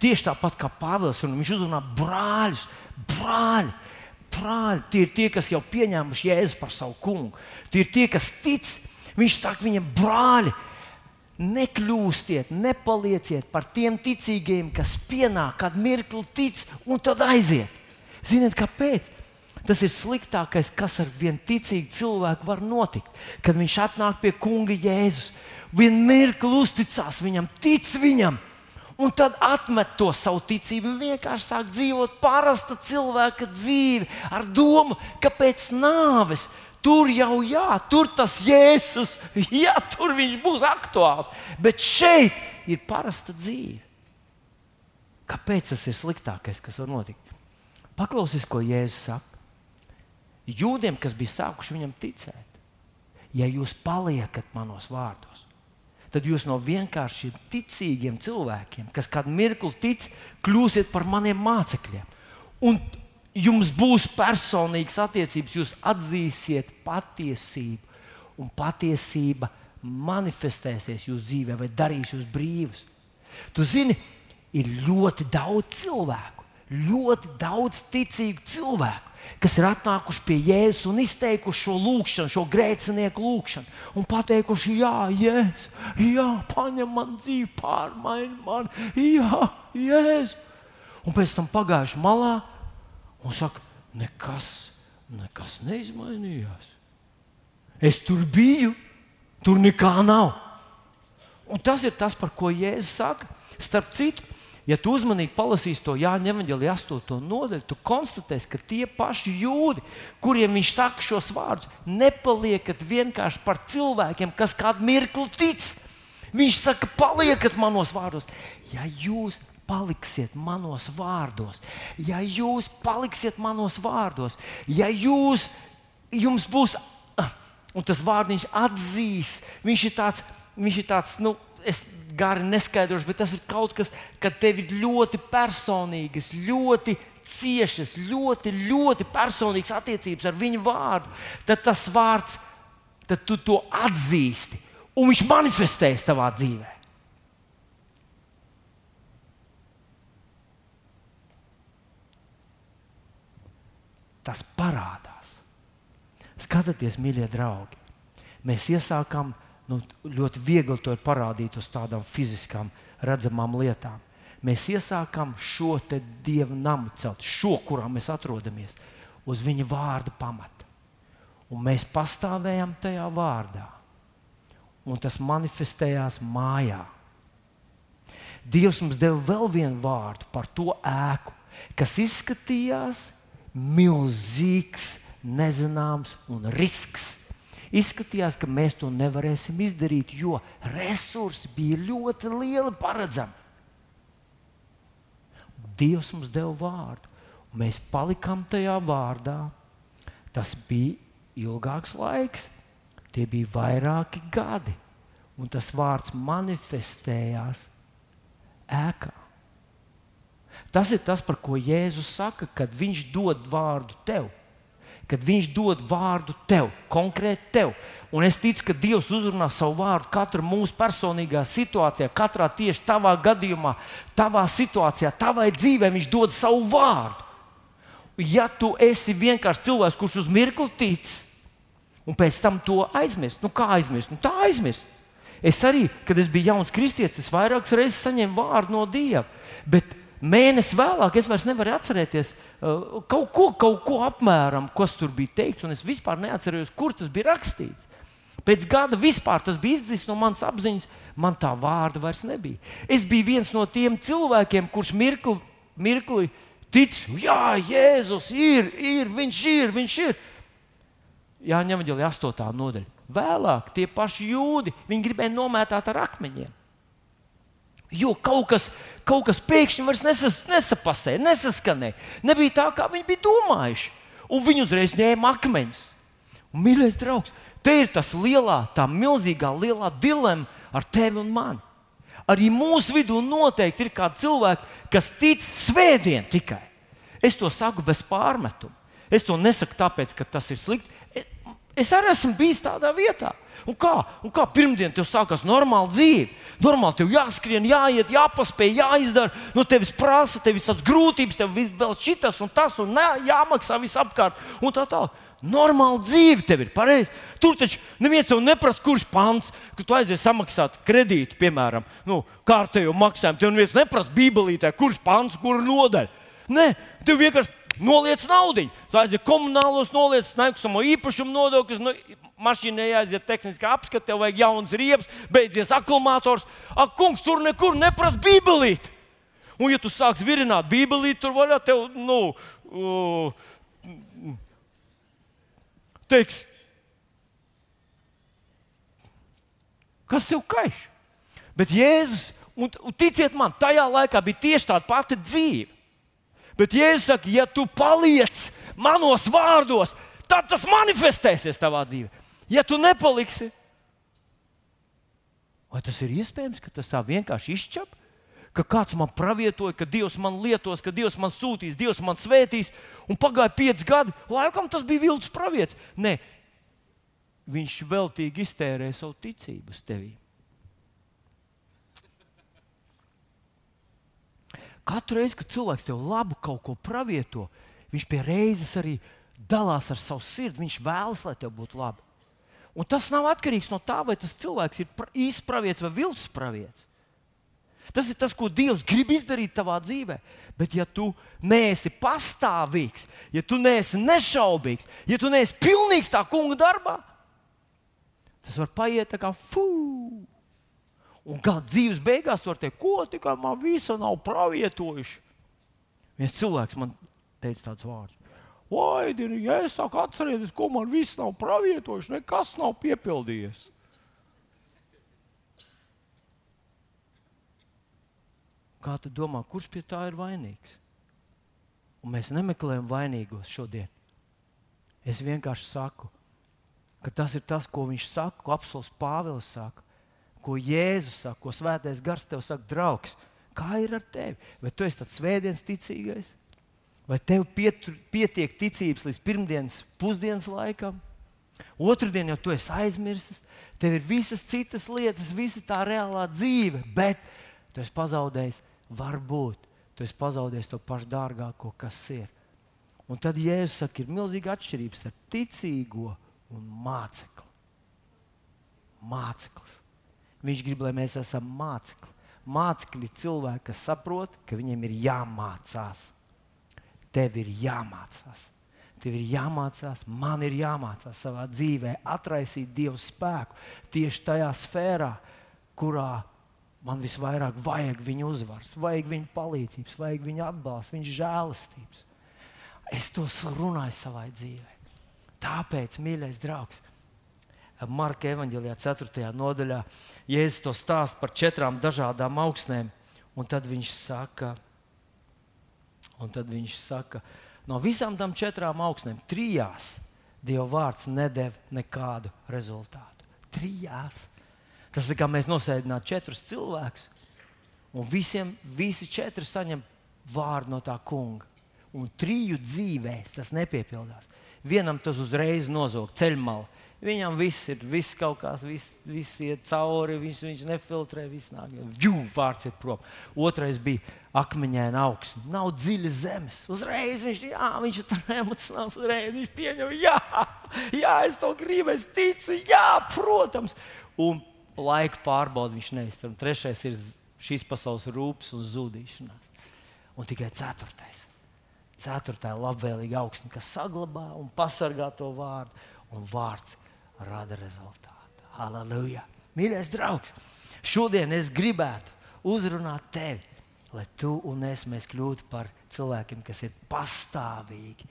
Tieši tāpat kā Pāvils, un viņš uzrunā brāļus, brāļi. Brāļi, tie ir tie, kas jau pieņēmuši Jēzu par savu kungu. Tie ir tie, kas tic. Viņš saka viņiem, brāļi, nekļūstiet, nepalieciet par tiem ticīgiem, kas pienāk, kad mirkli tic un tad aiziet. Ziniet, kāpēc? Tas ir sliktākais, kas ar vienu ticīgu cilvēku var notikt. Kad viņš atnāk pie kunga Jēzus, vienu mirkli uzticās viņam, tic viņam, un tad atmet to savu ticību un vienkārši sāk dzīvot parasta cilvēka dzīvi ar domu, ka pēc nāves tur jau jā, tur tas Jēzus, jā, tur viņš būs aktuāls. Bet šeit ir parasta dzīve. Kāpēc tas ir sliktākais, kas var notikt? Paklausies, ko Jēzus saka jūdiem, kas bija sākuši viņam ticēt, ja jūs paliekat manos vārdos, tad jūs no vienkāršiem ticīgiem cilvēkiem, kas kādu mirkli tic, kļūsiet par maniem mācekļiem. Un jums būs personīgas attiecības, jūs atzīsiet patiesību, un patiesība manifestēsies jūsu dzīvē vai darīs jūs brīvus. Tu zini, ir ļoti daudz cilvēku, ļoti daudz ticīgu cilvēku kas ir atnākuši pie Jēzus un izteikuši šo lūgšanu, šo grēcinieku lūgšanu, un pateikuši, jā, Jēzus, jā, paņem man dzīvi, pārmaini man, jā, Jēzus. Un pēc tam pagājuši malā un saka, nekas, nekas neizmainījās. Es tur biju, tur nekā nav. Un tas ir tas, par ko Jēzus saka. Starp citu, Ja tu uzmanīgi palasīsi to Jāņa Evanģelija 8. nodaļu, tu konstatēsi, ka tie paši jūdi, kuriem viņš saka šos vārdus, nepaliekat vienkārši par cilvēkiem, kas kādu mirkli tic. Viņš saka, paliekat manos vārdos. Ja jūs paliksiet manos vārdos, ja jūs paliksiet manos vārdos, ja jūs, jums būs, ah, un tas vārdiņš atzīs, viņš ir tāds, viņš ir tāds nu, es gari neskaidrošu, bet tas ir kaut kas, kas tev ir ļoti personīgas, ļoti ciešas, ļoti, ļoti personīgas attiecības ar viņu vārdu. Tad tas vārds, tad tu to atzīsti un viņš manifestēs tavā dzīvē. Tas parādās. Skatieties, mīļie draugi, mēs iesākām nu, ļoti viegli to parādīt uz tādām fiziskām, redzamām lietām. Mēs iesākām šo dievu namu celt, šo, kurā mēs atrodamies, uz viņa vārda pamata. Un mēs pastāvējam tajā vārdā, un tas manifestējās mājā. Dievs mums deva vēl vienu vārdu par to ēku, kas izskatījās milzīgs, nezināms un risks Izskatījās, ka mēs to nevarēsim izdarīt, jo resursi bija ļoti lieli paredzami. Dievs mums deva vārdu, un mēs palikām tajā vārdā. Tas bija ilgāks laiks, tie bija vairāki gadi, un tas vārds manifestējās ēkā. Tas ir tas, par ko Jēzus saka, kad Viņš dod vārdu tev kad Viņš dod vārdu tev, konkrēti tev. Un es ticu, ka Dievs uzrunā savu vārdu katra mūsu personīgā situācijā, katrā tieši tavā gadījumā, tavā situācijā, tavai dzīvē Viņš dod savu vārdu. Ja tu esi vienkārši cilvēks, kurš uz mirkli tic, un pēc tam to aizmirst, nu kā aizmirst? Nu, tā aizmirst. Es arī, kad es biju jauns kristietis, vairākas reizes saņēmu vārdu no Dieva. Bet Mēnesi vēlāk es vairs nevaru atcerēties uh, kaut ko, kaut ko apmēram, kas tur bija teikts, un es vispār neatceros, kur tas bija rakstīts. Pēc gada vispār tas bija izdzis no manas apziņas, man tā vārda vairs nebija. Es biju viens no tiem cilvēkiem, kurš mirkli, mirkli tic, jā, Jēzus ir, ir, viņš ir, viņš ir. Jā, ņem vērā 8. nodaļa. Vēlāk tie paši jūdi, viņi gribēja nomētāt ar akmeņiem. Jo kaut kas, kaut kas pēkšņi vairs nesas, nesapasēja, nesaskanēja. Nebija tā, kā viņi bija domājuši. Un viņi uzreiz ņēma akmeņus. Un, mīļais draugs, te ir tas lielā, tā milzīgā lielā dilemma ar tevi un mani. Arī mūsu vidū noteikti ir kādi cilvēki, kas tic svētdien tikai. Es to saku bez pārmetuma. Es to nesaku tāpēc, ka tas ir slikti. Es arī esmu bijis tādā vietā. Un kā? Un kā pirmdien tev sākās normāla dzīve? Normāli tev jāskrien, jāiet, jāpaspēj, jāizdara. No tevis prasa, tev visādas grūtības, tev vēl šitas un tas, un nē, jāmaksā viss apkārt. Un tā tālāk. Normāla dzīve tev ir pareizi. Tur taču neviens tev neprasa, kurš pants, ka tu aizies samaksāt kredītu, piemēram, nu, kārtējo maksājumu. Tev neviens neprasa bībelītē, kurš pants, kura nodaļa. Nē, tev vienkārši noliec naudu. Tu aizies komunālos, noliec nekustamo īpašumu nodokļus. Nu, Mašīnai jāiziet tehniskā apskate, tev vajag jauns riepas, beidzies akumulators. Ak, kungs, tur nekur neprasa bībelīti. Un, ja tu sāksi virināt bībelīti, tur vaļā tev, nu, uh, teiks, kas tev kaiš? Bet Jēzus, un, un ticiet man, tajā laikā bija tieši tāda pati dzīve. Bet Jēzus saka, ja tu paliec manos vārdos, tad tas manifestēsies tavā dzīvē. Ja tu nepaliksi, vai tas ir iespējams, ka tas tā vienkārši izčap? Ka kāds man pravietoja, ka Dievs man lietos, ka Dievs man sūtīs, Dievs man svētīs, un pagāja pieci gadi. Laikam tas bija vilcis pravietis. Nē, viņš veltīgi iztērēja savu ticību uz tevi. Katru reizi, kad cilvēks tev labu kaut ko pravieto, viņš pie reizes arī dalās ar savu sirdi. Viņš vēlas, lai tev būtu labi. Un tas nav atkarīgs no tā, vai tas cilvēks ir īsts pravietis vai viltus pravietis. Tas ir tas, ko Dievs grib izdarīt tavā dzīvē. Bet, ja tu neesi pastāvīgs, ja tu neesi nešaubīgs, ja tu neesi pilnīgs tā kunga darbā, tas var paiet tā kā fū. Un kā dzīves beigās var teikt, ko tikai man visa nav pravietojuši. Viens cilvēks man teica tāds vārds. Vai, ja es sāku atcerēties, ko man viss nav pravietojuši, nekas nav piepildījies. Kā tu domā, kurš pie tā ir vainīgs? Un mēs nemeklējam vainīgos šodien. Es vienkārši saku, ka tas ir tas, ko viņš saka, ko apelsīns Pāvils saka ko Jēzus saka, ko Svētais Gars tev saka, draugs. Kā ir ar tevi? Vai tu esi tāds svētdienas ticīgais? Vai tev pietur, pietiek ticības līdz pirmdienas pusdienas laikam? Otradien jau tu esi aizmirsis, tev ir visas citas lietas, visa tā reālā dzīve, bet tu esi pazaudējis, varbūt tu esi pazaudējis to pašu dārgāko, kas ir. Un tad Jēzus saka, ir milzīga atšķirība starp ticīgo un mācekli. Māceklis. Viņš grib, lai mēs esam mācekļi. Mācekļi cilvēki, kas saprot, ka viņiem ir jāmācās. Tev ir jāmācās. Tev ir jāmācās, man ir jāmācās savā dzīvē, atraisīt Dieva spēku tieši tajā sfērā, kurā man visvairāk vajag viņa uzvaras, vajag viņa palīdzības, vajag viņa atbalstu, viņa žēlastības. Es to runāju savā dzīvē. Tāpēc, mīļais draugs, Marka evanģēlijā, 4. nodaļā, Jēzus to stāsta par četrām dažādām augsnēm. Un tad viņš saka, un tad viņš saka no visām tām četrām augsnēm, trijās Dieva vārds nedēva nekādu rezultātu. Trijās. Tas ir kā mēs nosēdinām četrus cilvēkus, un visiem, visi četri saņem vārdu no tā kunga. Un triju dzīvēs tas nepiepildās. Vienam tas uzreiz nozog ceļmalu, Viņam viss ir, viss kaut kāds, viss, viss iet cauri, viss, viņš nefiltrē, viss nāk. Jū, vārds ir prom. Otrais bija akmeņaina augsne. Nav dziļas zemes. Uzreiz viņš, jā, viņš ir emocionāls, uzreiz viņš pieņem, jā, jā, es to gribu, es ticu, jā, protams. Un laika pārbaudi viņš neiztur. Trešais ir šīs pasaules rūpes un zudīšanās. Un tikai ceturtais. Ceturtā labvēlīga augsne, kas saglabā un pasargā to vārdu. Un vārds rada rezultātu. Halleluja! Mīļais draugs, šodien es gribētu uzrunāt tevi, lai tu un es kļūtu par cilvēkiem, kas ir pastāvīgi,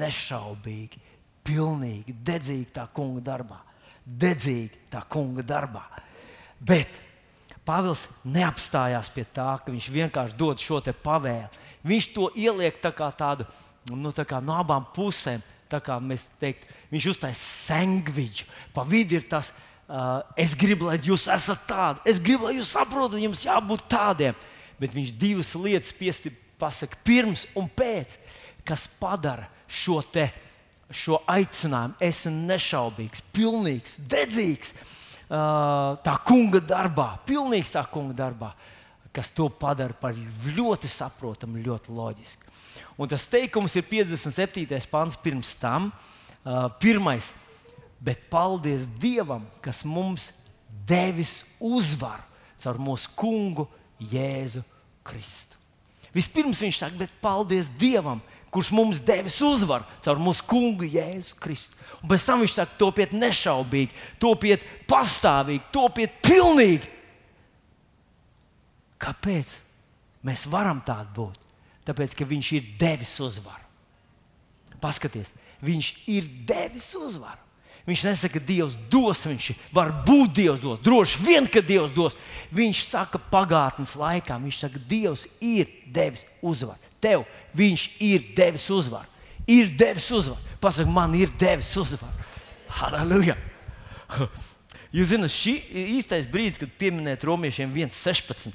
nešaubīgi, pilnīgi, dedzīgi tā kunga darbā. Dedzīgi tā kunga darbā. Bet Pāvils neapstājās pie tā, ka viņš vienkārši dod šo pavēli. Viņš to ieliek tā kā tādu nu, tā kā no abām pusēm tā kā mēs teiktu, viņš uztaisīja sandviču. Pa vidu ir tas, uh, es gribu, lai jūs esat tādi, es gribu, lai jūs saprotat, jums jābūt tādiem. Bet viņš divas lietas piesti, pasaka pirms un pēc, kas padara šo, te, šo aicinājumu. Esmu nešaubīgs, pilnīgs, dedzīgs uh, tā kunga darbā, pilnīgs tā kunga darbā, kas to padara par ļoti saprotamu, ļoti loģisku. Un tas teikums ir 57. pāns pirms tam. Uh, pirmais, bet paldies Dievam, kas mums devis uzvaru caur mūsu kungu Jēzu Kristu. Vispirms viņš saka, bet paldies Dievam, kurš mums devis uzvaru caur mūsu kungu Jēzu Kristu. Un pēc tam viņš saka, topiet nešaubīgi, topiet pastāvīgi, topiet pilnīgi. Kāpēc mēs varam tādi būt? Tāpēc, ka viņš ir devis uzvaru. Paskaties, viņš ir devis uzvaru. Viņš nesaka, ka Dievs dos, viņš var būt Dievs dos. Droši vien, ka Dievs dos. Viņš saka, pagātnes laikā, viņš saka, Dievs ir devis uzvaru. Tev viņš ir devis uzvaru. Ir devis uzvaru. Pasaka, man ir devis uzvaru. Halleluja! Jūs zināt, šī ir īstais brīdis, kad pieminēt romiešiem 1,16.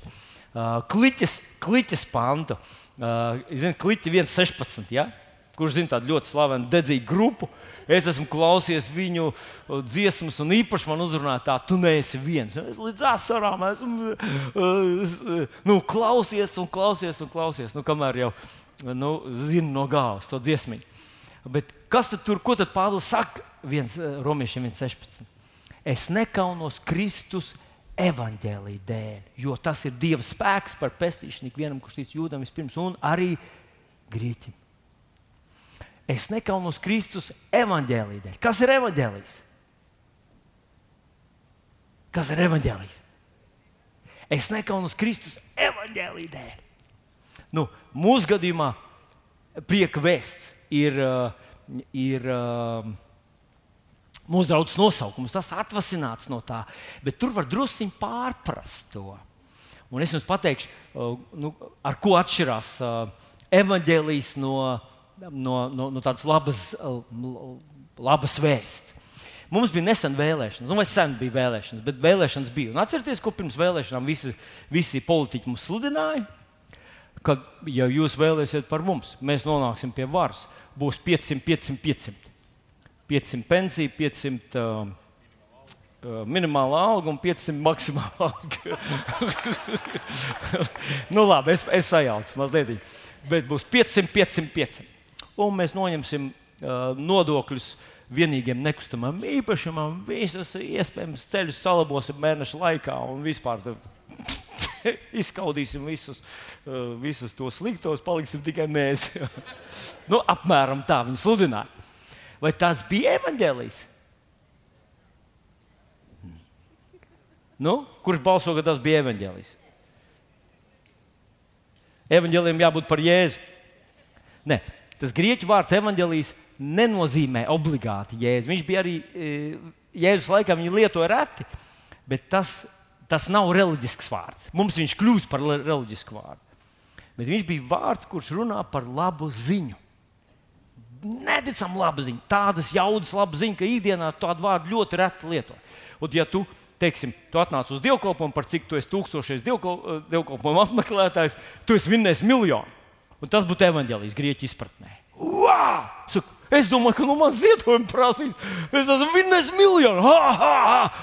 Uh, kliķis, kliķis pantu. Uh, Ziniet, kliķi 1,16. Ja? Kurš zina tādu ļoti slavenu dedzīgu grupu? Es esmu klausījies viņu dziesmas, un īpaši man uzrunāja tā, tu neesi viens. Es līdz asarām esmu nu, klausies un klausies un klausies, nu, kamēr jau nu, zinu no galvas to dziesmu. Bet kas tad tur, ko tad Pāvils saka? Viens romiešiem 1,16. Es nekaunos Kristus evaņģēlīja dēļ, jo tas ir Dieva spēks par pestīšanu ikvienam, kurš tic jūdam vispirms, un arī grieķim. Es nekaunos Kristus evaņģēlī dēļ. Kas ir evaņģēlijs? Kas ir evaņģēlijs? Es nekaunos Kristus evaņģēlī dēļ. Nu, mūsu gadījumā prieka vēsts ir, uh, ir uh, mūsu draugs nosaukums. Tas atvasināts no tā, bet tur var druskuļi pārprast to. Un es jums pateikšu, uh, nu, ar ko atšķirās evaņģēlijs no no, no, no tādas labas, labas vēsts. Mums bija nesen vēlēšanas, nu, vai sen bija vēlēšanas, bet vēlēšanas bija. Un atcerieties, ko pirms vēlēšanām visi, visi politiķi mums sludināja. Ka, ja jūs vēlēsiet par mums, mēs nonāksim pie varas. Būs 500, 500, 500. 500 pensija, 500 uh, uh, minimālā alga un 500 maksimālā alga. nu, labi, es, es sajaucu mazliet. Bet būs 500, 500, 500 un mēs noņemsim uh, nodokļus vienīgiem nekustamam īpašumam, visas iespējamas ceļus salabosim mēneša laikā un vispār izskaudīsim visus, uh, visus tos sliktos, paliksim tikai mēs. nu, apmēram tā viņi sludināja. Vai tas bija evaņģēlijs? Nu, kurš balso, ka tas bija evaņģēlijs? Evaņģēlijam jābūt par Jēzu. Nē, Tas grieķu vārds evanģēlijas nenozīmē obligāti jēzu. Viņš bija arī e, Jēzus laikā, viņa lietoja reti, bet tas, tas nav reliģisks vārds. Mums viņš kļūst par reliģisku vārdu. Bet viņš bija vārds, kurš runā par labu ziņu. Neticam labu ziņu, tādas jaudas labu ziņu, ka ikdienā tādu vārdu ļoti reti lieto. Un, ja tu, teiksim, tu atnāc uz dievkalpojumu, par cik tu esi tūkstošais dievkal, dievkalpojumu apmeklētājs, tu esi vinnējis miljonu. Un tas būtu evanģēlijas grieķu izpratnē. Wow! Saku, es domāju, ka no manas ziedojuma prasīs. Es esmu vinnējis miljonu. Ha, ha,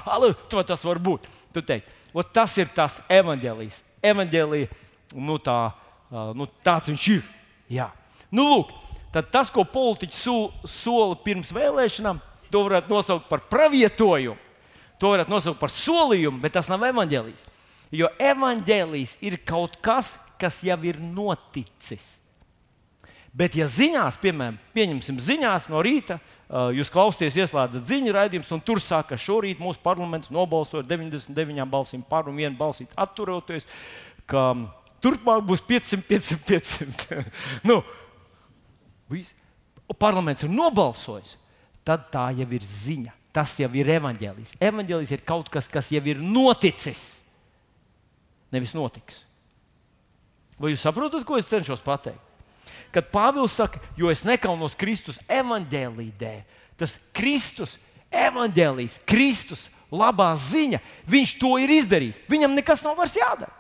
ha. Vai tas var būt? Tu teiksi, tas ir tas evanģēlijas. Evanģēlija, nu, tā, nu, tāds viņš ir. Jā. Nu, lūk, tad tas, ko politiķis so, sola pirms vēlēšanām, to varētu nosaukt par pravietojumu. To varētu nosaukt par solījumu, bet tas nav evanģēlijs. Jo evanģēlijs ir kaut kas, kas jau ir noticis. Bet, ja ziņās, piemēram, pieņemsim ziņās no rīta, jūs klausāties, ieslēdzat ziņu raidījumus, un tur saka, ka šorīt mūsu parlaments nobalsoja 99 balsīm par un vienu balsī atturoties, ka turpmāk būs 500, 500, 500. nu, vis, parlaments ir nobalsojis, tad tā jau ir ziņa. Tas jau ir evanģēlijs. Evanģēlijs ir kaut kas, kas jau ir noticis, nevis notiks. Vai jūs saprotat, ko es cenšos pateikt? Kad Pāvils saka, jo es nekaunos Kristus evaņģēlī dēļ, tas Kristus evaņģēlīs, Kristus labā ziņa, viņš to ir izdarījis. Viņam nekas nav vairs jādara.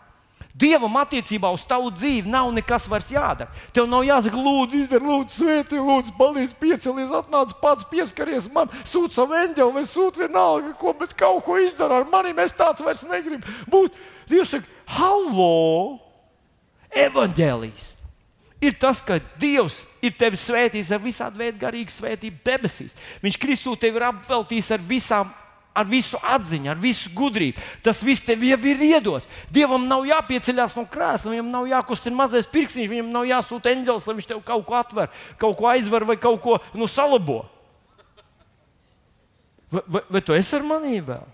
Dievam attiecībā uz tavu dzīvi nav nekas vairs jādara. Tev nav jāsaka, lūdzu, izdari, lūdzu, svētī, lūdzu, palīdzi, piecelies, atnāc pats, pieskaries man, sūti savu eņģeli vai sūti vienalga, ko, bet kaut ko izdara ar mani. Es tāds vairs negribu būt. Dievs saka, hallo! Evaņģēlijs ir tas, ka Dievs ir tevi svētījis ar visādi veidu garīgu svētību debesīs. Viņš Kristū tevi ir apveltījis ar visām ar visu atziņu, ar visu gudrību. Tas viss tev jau ir iedots. Dievam nav jāpieceļās no krēsla, viņam nav jākustina mazais pirkstiņš, viņam nav jāsūta eņģelis, lai viņš tev kaut ko atver, kaut ko aizver vai kaut ko nu, salabo. Vai, vai, vai tu esi ar manī vēl?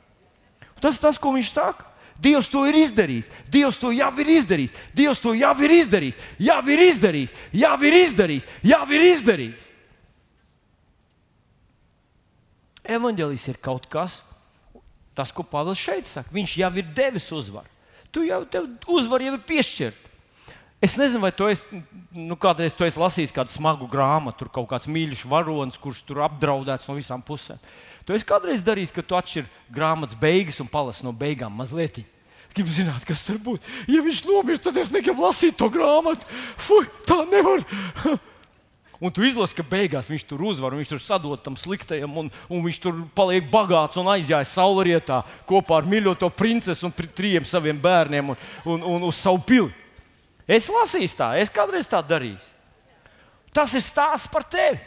Tas ir tas, ko viņš saka. Dievs to ir izdarījis. Dievs to jau ir izdarījis. Dievs to jau ir izdarījis. Jau ir izdarījis. Jau ir izdarījis. Jau ir izdarījis. Evangelijas ir kaut kas, tas, ko Pāvils šeit saka. Viņš jau ir devis uzvaru. Tu jau tev uzvaru jau ir piešķirta. Es nezinu, vai tu esi, nu, kādreiz tu esi lasījis kādu smagu grāmatu, tur kaut kāds mīļš varonis, kurš tur apdraudēts no visām pusēm. Tu esi kādreiz darījis, ka tu atšķiri grāmatas beigas un palasi no beigām mazliet. Gribu zināt, kas tur būs. Ja viņš nomirst, tad es negribu lasīt to grāmatu. Fui, tā nevar. Un tu izlasi, ka beigās viņš tur uzvar, viņš tur sadod tam sliktajam, un, un viņš tur paliek bagāts un aizjāja saulrietā kopā ar mīļoto princesi un trijiem saviem bērniem un, un, un uz savu pili. Es lasīju tā, es kādreiz tā darīju. Tas ir stāsts par tevi.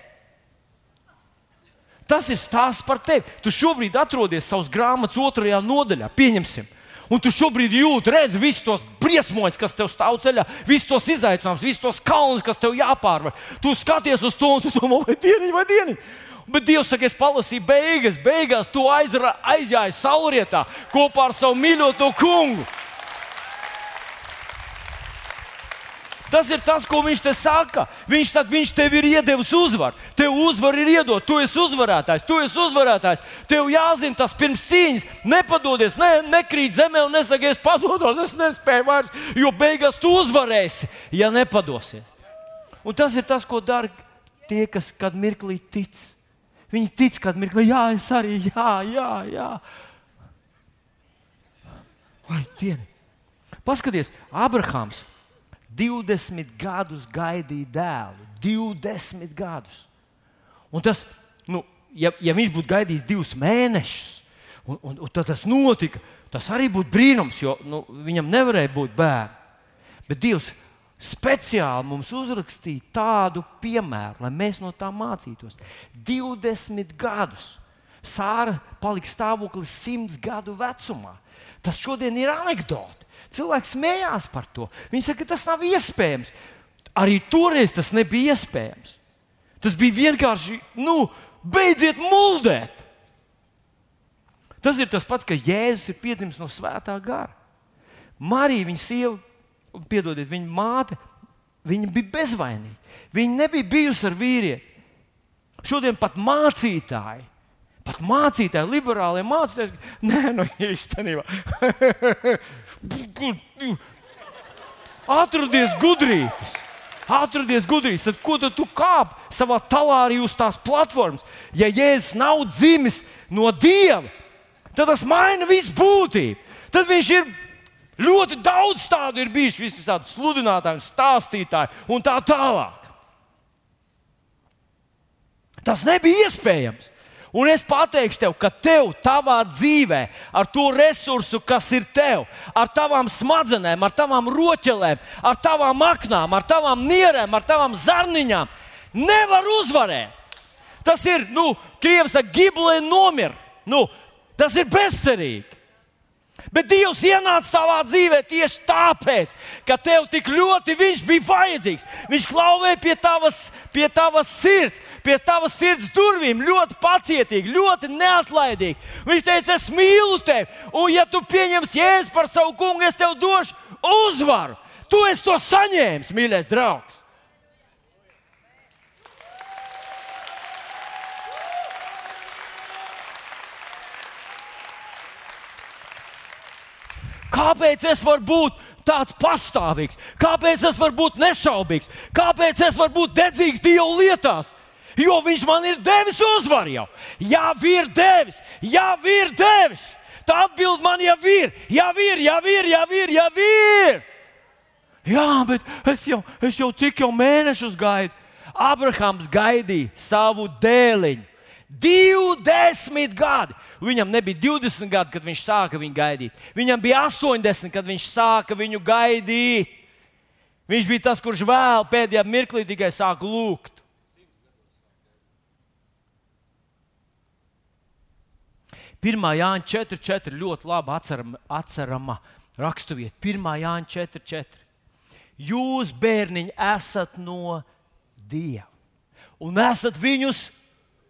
Tas ir stāsts par tevi. Tu šobrīd atrodies savas grāmatas otrajā nodaļā, pieņemsim. Un tu šobrīd jūti, redzi visus tos briesmoņus, kas tev stāv ceļā, visus tos izaicinājumus, visus tos kalnus, kas tev jāpārvar. Tu skaties uz to un tu domā, vai dieniņ, vai dieniņ. Bet Dievs saka, es palasīju beigas, beigās tu aizjāji saulrietā kopā ar savu mīļoto kungu. Tas ir tas, ko viņš te saka. Viņš saka, viņš tev ir iedevis uzvaru. Tev uzvaru ir iedot, tu esi uzvarētājs, tu esi uzvarētājs. Tev jāzina tas pirms cīņas. Nepadodies, ne, nekrīt zemē un nesaki, es padodos, es nespēju vairs, jo beigās tu uzvarēsi, ja nepadosies. Un tas ir tas, ko dara tie, kas kad mirklī tic. Viņi tic, kad mirklī, jā, es arī, jā, jā, jā. Vai diena? Paskaties, Abrahams 20 gadus gaidīja dēlu. 20 gadus. Un tas, nu, ja, ja viņš būtu gaidījis divus mēnešus, un, un, un tad tas notika, tas arī būtu brīnums, jo nu, viņam nevarēja būt bērni. Bet Dievs speciāli mums uzrakstīja tādu piemēru, lai mēs no tā mācītos. 20 gadus. Sāra palika stāvoklis 100 gadu vecumā. Tas šodien ir anekdote. Cilvēks smējās par to. Viņi saka, ka tas nav iespējams. Arī toreiz tas nebija iespējams. Tas bija vienkārši, nu, beidziet muldēt. Tas ir tas pats, ka Jēzus ir piedzimis no svētā gara. Marija, viņa sieva, piedodiet, viņa māte, viņa bija bezvainīga. Viņa nebija bijusi ar vīrieti. Šodien pat mācītāji Pat mācītāji, liberālie mācītāji, nē, nu īstenībā. Atrodies gudrības! Atrodies gudrības, tad ko tad tu kāp savā talārī uz tās platformas? Ja Jēzus nav dzimis no Dieva, tad tas maina visu būtību. Tad viņš ir ļoti daudz tādu ir bijis, visādi sludinātāji, stāstītāji un tā tālāk. Tas nebija iespējams. Un es pateikšu tev, ka tev, tavā dzīvē, ar to resursu, kas ir tev, ar tavām smadzenēm, ar tavām roķelēm, ar tavām aknām, ar tavām nierēm, ar tavām zarniņām, nevar uzvarēt. Tas ir, nu, krievis saka, giblē nomir. Nu, tas ir bezcerīgi. Bet Dievs ienāca tavā dzīvē tieši tāpēc, ka tev tik ļoti viņš bija vajadzīgs. Viņš klauvēja pie tavas, pie tavas sirds, pie tavas sirds durvīm, ļoti pacietīgi, ļoti neatlaidīgi. Viņš teica, es mīlu tevi, un ja tu pieņemsi jēzu par savu kungu, es tev došu uzvaru. Tu esi to saņēmis, mīļais draugs. Kāpēc es varu būt tāds pastāvīgs? Kāpēc es varu būt nešaubīgs? Kāpēc es varu būt dedzīgs Dieva lietās? Jo viņš man ir devis uzvaru jau. Jā, ir devis, jā, ir devis. Tā atbild man jau ir, jau ir, jau ir, jau ir, jau ir. Jā, bet es jau, es jau cik jau mēnešus gaidu. Abrahams gaidīja savu dēliņu. 20 gadi. Viņam nebija 20 gadi, kad viņš sāka viņu gaidīt. Viņam bija 80, kad viņš sāka viņu gaidīt. Viņš bija tas, kurš vēl pēdējā mirklī tikai sāk lūgt. Pirmā Jāņa 4.4. ļoti labi atcerama, atcerama raksturvieta. Pirmā Jāņa 4.4. Jūs, bērniņi, esat no Dieva un esat viņus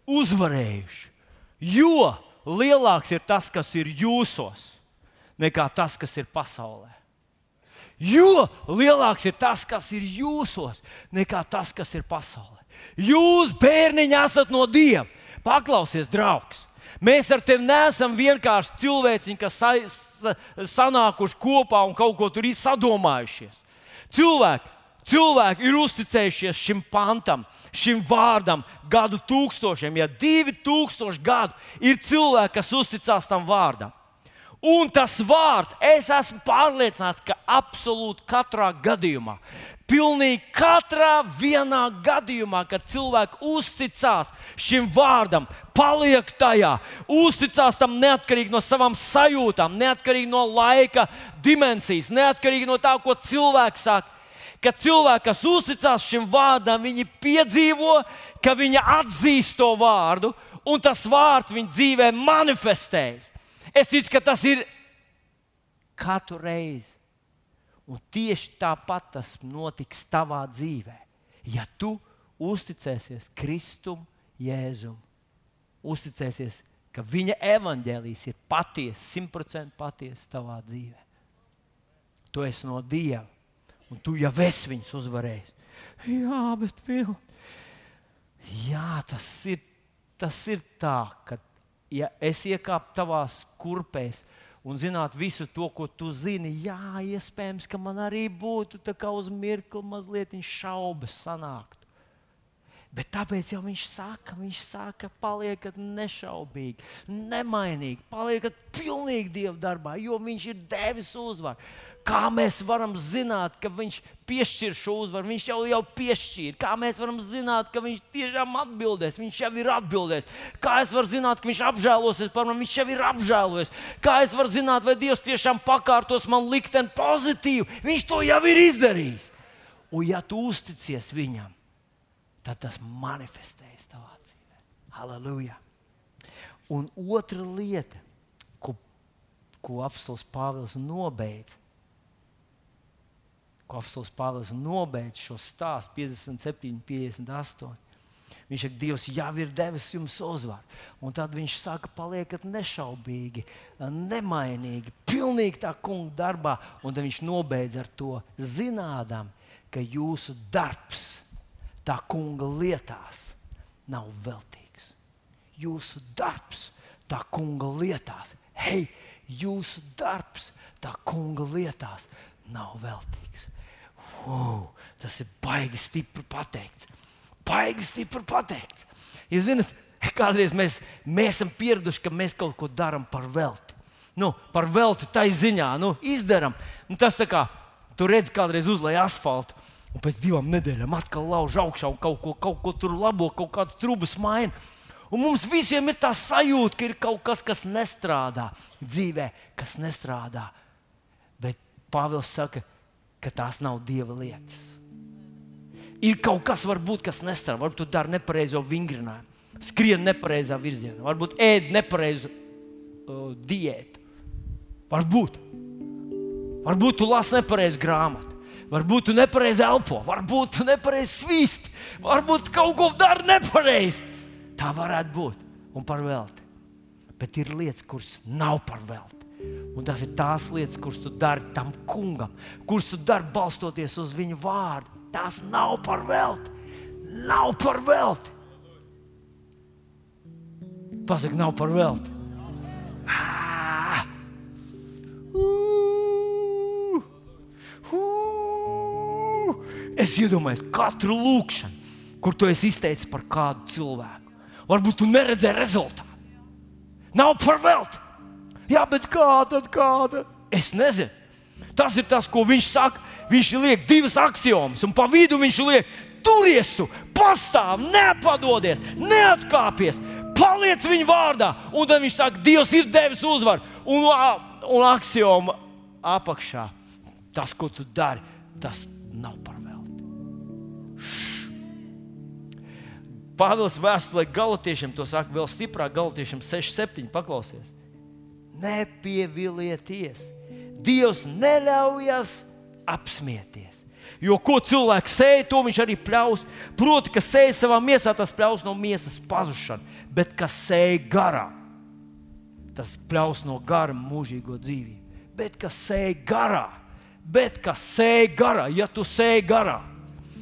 uzvarējuši. Jo lielāks ir tas, kas ir jūsos, nekā tas, kas ir pasaulē. Jo lielāks ir tas, kas ir jūsos, nekā tas, kas ir pasaulē. Jūs, bērniņi, esat no Dieva. Paklausies, draugs! Mēs ar tevi neesam vienkārši cilvēciņi, kas sa sanākuši kopā un kaut ko tur ir sadomājušies. Cilvēki, cilvēki ir uzticējušies šim pantam, šim vārdam gadu tūkstošiem. Ja divi tūkstoši gadu ir cilvēki, kas uzticās tam vārdam. Un tas vārds, es esmu pārliecināts, ka absolūti katrā gadījumā, pilnīgi katrā vienā gadījumā, kad cilvēki uzticās šim vārdam, paliek tajā, uzticās tam neatkarīgi no savām sajūtām, neatkarīgi no laika dimensijas, neatkarīgi no tā, ko cilvēks saka. Kad cilvēki, kas uzticās šim vārdam, viņi piedzīvo, ka viņi atzīst to vārdu, un tas vārds viņu dzīvē manifestējas. Es ticu, ka tas ir katru reizi. Un tieši tāpat tas notiks tavā dzīvē. Ja tu uzticēsies Kristum, Jēzum, uzticēsies, ka viņa evaņģēlīs ir patiesa, simtprocentīgi patiesa tavā dzīvē. Tu esi no Dieva, un tu jau esi viņus uzvarējis. Jā, bet vēl. Jā, tas ir, tas ir tā, ka ja es iekāpu tavās kurpēs un zinātu visu to, ko tu zini, jā, iespējams, ka man arī būtu tā kā uz mirkli mazliet šaubas sanākt. Bet tāpēc jau viņš saka, viņš saka, paliekat nešaubīgi, nemainīgi, paliekat pilnīgi Dieva darbā, jo viņš ir devis uzvaru. Kā mēs varam zināt, ka viņš piešķir šo uzvaru? Viņš jau jau piešķīra. Kā mēs varam zināt, ka viņš tiešām atbildēs? Viņš jau ir atbildējis. Kā es varu zināt, ka viņš apžēlosies par mani? Viņš jau ir apžēlojies. Kā es varu zināt, vai Dievs tiešām pakārtos man likteni pozitīvi? Viņš to jau ir izdarījis. Un ja tu uzticies viņam, tad tas manifestējas tavā dzīvē. Halleluja! Un otra lieta, ko, ko apelsīns Pāvils nobeidz, ko apelsīns Pāvils nobeidz šo stāstu 57, 58. Viņš saka, Dievs jau ir devis jums uzvaru. Un tad viņš saka, palieciet nešaubīgi, nemainīgi, pilnīgi tā kunga darbā. Un tad viņš nobeidz ar to zinādam, ka jūsu darbs tā kunga lietās nav veltīgs. Jūsu darbs tā kunga lietās, hei, jūsu darbs tā kunga lietās nav veltīgs. Wow, tas ir baigi stipri pateikts. Baigi stipri pateikts. Jūs zināt, kādreiz mēs, mēs esam pieraduši, ka mēs kaut ko darām par velti. Nu, par velti tai ziņā nu, izdarām. Nu, tas tā kā tu redz, kādreiz uzlēj asfaltu. Un pēc divām nedēļām atkal lauž augšā un kaut ko, kaut ko tur labo, kaut kādas trūkumus maina. Un mums visiem ir tā sajūta, ka ir kaut kas, kas nestrādā dzīvē, kas nestrādā. Bet Pāvils saka, ka tās nav dieva lietas. Ir kaut kas, varbūt, kas nestrādā. Varbūt tu dari nepareizo vingrinājumu, skrien nepareizā virzienā, varbūt ēd nepareizu uh, diētu. Varbūt. Varbūt tu lasi nepareizu grāmatu. Varbūt tu nepareizi elpo, varbūt tu nepareizi svīst, varbūt kaut ko dari nepareizi. Tā varētu būt un par velti. Bet ir lietas, kuras nav par velti. Un tas ir tās lietas, kuras tu dari tam kungam, kuras tu dari balstoties uz viņa vārdu. Tas nav par velti. Nav par velti. Pasaki, nav par velti. Ah! Uh! Uh! Es iedomājos katru lūkšanu, kur tu esi izteicis par kādu cilvēku. Varbūt tu neredzēji rezultātu. Nav par velti. Jā, bet kāda, kāda? Es nezinu. Tas ir tas, ko viņš saka. Viņš liek divas axiomas, un pa vidu viņš liek, turies tu, pastāv, nepadodies, neatkāpies, paliec viņa vārdā. Un tad viņš saka, Dievs ir devis uzvaru. Un, un axioma apakšā tas, ko tu dari, tas nav par velti. Pāvils vēstulē galotiešiem to saka vēl stiprāk, galotiešiem 6,7. Paklausies, nepievilieties! Dievs neļaujas apsmieties. Jo ko cilvēks sēž, to viņš arī pļaus. Proti, ka sēž savā miesā, tas pļaus no miesas pazušanu, bet kas sēž garā, tas pļaus no gara mūžīgo dzīvību. Bet kas sēž garā, bet kas sēž garā, ja tu sēž garā,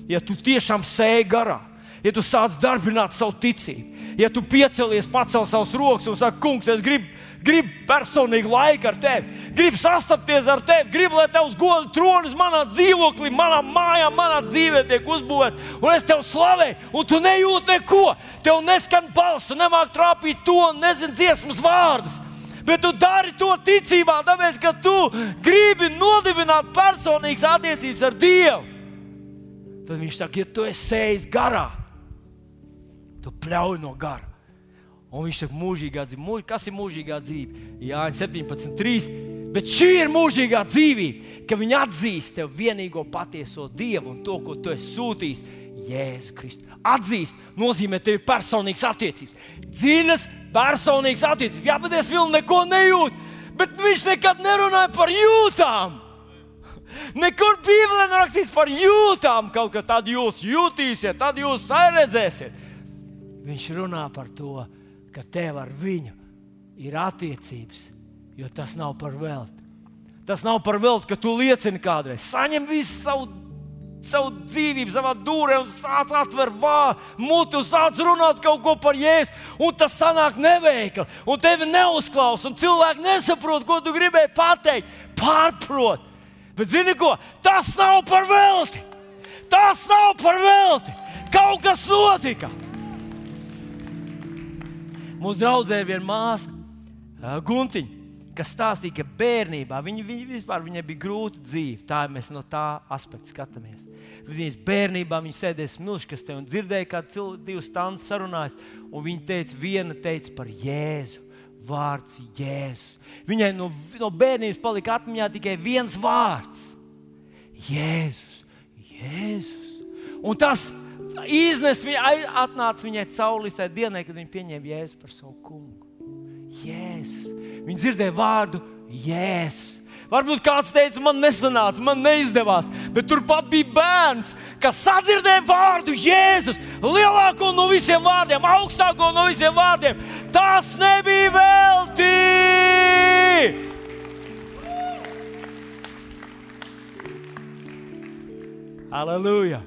ja tu tiešām sēž garā, ja tu sāc darbināt savu ticību, ja tu piecelies, pacel savus rokas un saki, kungs, es gribu gribu personīgu laiku ar tevi, gribu sastapties ar tevi, gribu, lai tavs gods tronis manā dzīvoklī, manā mājā, manā dzīvē tiek uzbūvēts, un es tevi slavēju, un tu nejūti neko. Tev neskan balss, tu nemāki trāpīt to, nezinu dziesmas vārdus. Bet tu dari to ticībā, tāpēc, ka tu gribi nodibināt personīgas attiecības ar Dievu. Tad viņš saka, ja tu esi ejis garā, tu pļauj no gara. Un viņš saka, mūžīgā dzīve. Mūž, kas ir mūžīgā dzīve? Jā, 17, 3. Bet šī ir mūžīgā dzīvība, ka viņi atzīst tevi vienīgo patieso Dievu un to, ko tu esi sūtījis. Jēzu Kristu. Atzīst, nozīmē, tev personīgas attiecības. Dziļas, personīgas attiecības. Jā, bet es vēl neko nejūtu. Bet viņš nekad nerunāja par jūtām. Nekur Bībelē nerakstīts par jūtām. Kaut kā tad jūs jutīsiet, tad jūs redzēsiet. Viņš runā par to, ka tev ar viņu ir attiecības, jo tas nav par velti. Tas nav par velti, ka tu liecini kādreiz. Saņem visu savu, savu dzīvību, savā dūrē, un sāc atvērt muti, un sāc runāt kaut ko par jēzu. Un tas sanāk neveikli, un tevi neuzklausa, un cilvēki nesaprot, ko tu gribēji pateikt. Pārprot. Bet zini ko? Tas nav par velti! Tas nav par velti! Kaut kas notika! Mūsu draudzē ir viena māsa, Guntiņa, kas stāstīja, ka bērnībā viņa, viņa vispār viņai bija grūta dzīve. Tā mēs no tā aspekta skatāmies. Viņas bērnībā viņa sēdēja smilškastē un dzirdēja, kā divas stundas sarunājas. Viņa teica, viena teica par Jēzu. Vārds Jēzus. Viņai no, no bērnības palika atmiņā tikai viens vārds - Jēzus. Jēzus. Un tas iznes viņa, atnāca viņai cauri tajā dienai, kad viņa pieņēma Jēzu par savu kungu. Jēzus. Viņa dzirdēja vārdu Jēzus. Varbūt kāds teica, man nesanāca, man neizdevās, bet turpat bija bērns, kas sadzirdēja vārdu Jēzus. Lielāko no visiem vārdiem, augstāko no visiem vārdiem. Tas nebija velti! Aleluja!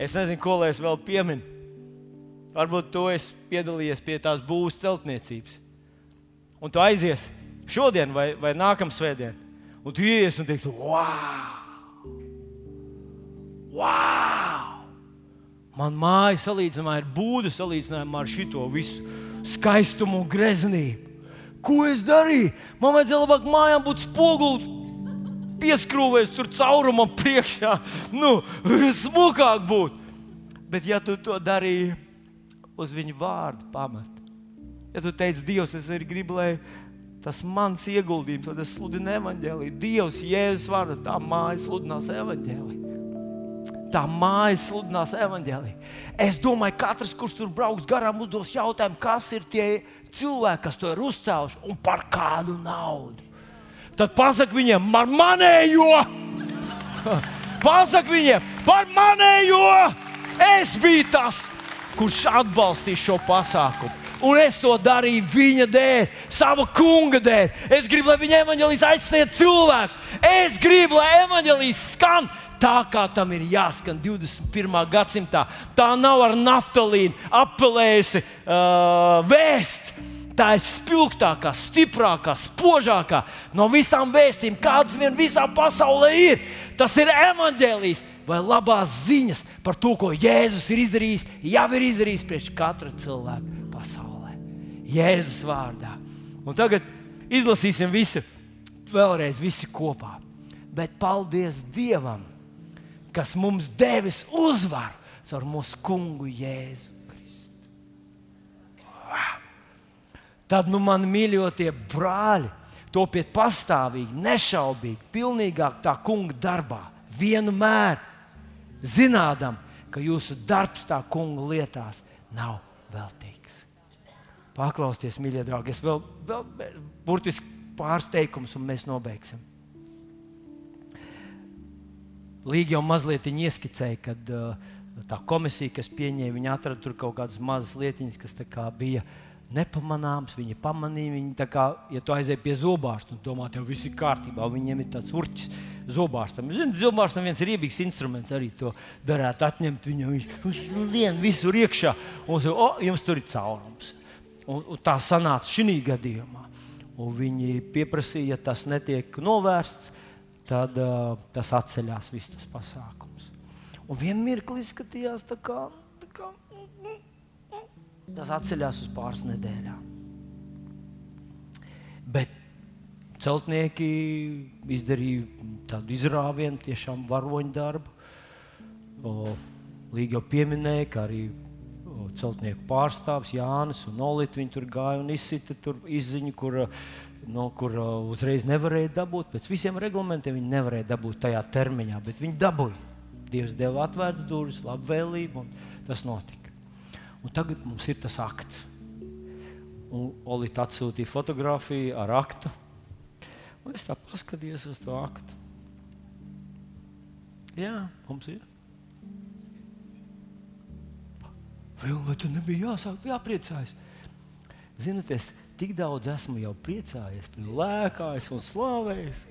Es nezinu, ko lai es vēl pieminu. Varbūt tu esi piedalījies pie tās būvniecības celtniecības. Un tu aizies šodien vai, vai nākamā svētdienā. Un tu ienāc un teiksi, wow! wow! Man māja salīdzinājumā ir būda salīdzinājumā ar šo visu skaistumu un greznību. Ko es darīju? Man vajadzēja labāk mājām būt spoguli pieskrūvēs tur caurumam priekšā, nu, smukāk būt. Bet, ja tu to darīji uz viņu vārdu pamata, ja tu teici, Dievs, es gribu, lai tas mans ieguldījums, lai es sludinu evaņģēlīju, Dievs, Jēzus vārdā, tā māja sludinās evaņģēlīju. Tā māja sludinās evaņģēlīju. Es domāju, ka katrs, kurš tur brauks garām, uzdos jautājumu, kas ir tie cilvēki, kas to ir uzcēluši un par kādu naudu tad pasak viņiem par manējo. Pasak viņiem par manējo. Es biju tas, kurš atbalstīja šo pasākumu. Un es to darīju viņa dēļ, sava kunga dēļ. Es gribu, lai viņa evanģēlīs aizsniedz cilvēkus. Es gribu, lai evanģēlīs skan tā, kā tam ir jāskan 21. gadsimtā. Tā nav ar naftalīnu apelējusi uh, vēsts Tā ir spilgtākā, stiprākā, spožākā no visām vēstījumiem, kādas vien visā pasaulē ir. Tas ir evanģēlijs vai labās ziņas par to, ko Jēzus ir izdarījis, jau ir izdarījis priekš katra cilvēka pasaulē. Jēzus vārdā. Un tagad izlasīsim visu, vēlreiz visi kopā. Bet paldies Dievam, kas mums devis uzvaru caur mūsu kungu Jēzu. Tad nu man mīļotie brāļi, topiet pastāvīgi, nešaubīgi, pilnīgāk tā kunga darbā, vienmēr zinādam, ka jūsu darbs tā kunga lietās nav veltīgs. Paklausieties, mīļie draugi, es vēl, vēl burtiski pārsteigums, un mēs nobeigsim. Līga jau mazliet ieskicēja, kad uh, tā komisija, kas pieņēma, viņi atrada tur kaut kādas mazas lietiņas, kas bija nepamanāmas. Viņi pamanīja, viņi tā kā, ja tu aizej pie zobārsta un domā, tev viss ir kārtībā, viņiem ir tāds urķis zobārstam. Zini, zobārstam viens riebīgs instruments arī to darētu atņemt. Viņu, viņš viņš lien visur iekšā un saka, o, jums tur ir caurums. Un, un tā sanāca šī gadījumā. Un viņi pieprasīja, ja tas netiek novērsts tad uh, tas atceļās viss tas pasākums. Un tā kā, tā kā tas atceļās uz pāris nedēļām. Bet celtnieki izdarīja tādu izrāvienu, tiešām varoņu darbu. Līga jau pieminēja, ka arī celtnieku pārstāvis Jānis un Olīte tur gāja un izsita izziņu, kur no kur uzreiz nevarēja dabūt. Pēc visiem reglamentiem viņi nevarēja dabūt tajā termiņā, bet viņi dabūja. Dievs deva atvērtas durvis, labvēlību, un tas notika. Un tagad mums ir tas akts. Un Olīte atsūtīja fotografiju ar aktu. Un es tā paskatījos uz to aktu. Jā, mums ir. Vai tu nebija jāsāk, jāpriecājas? Ziniet, es tik daudz esmu jau priecājies, lēkājis un slavējis.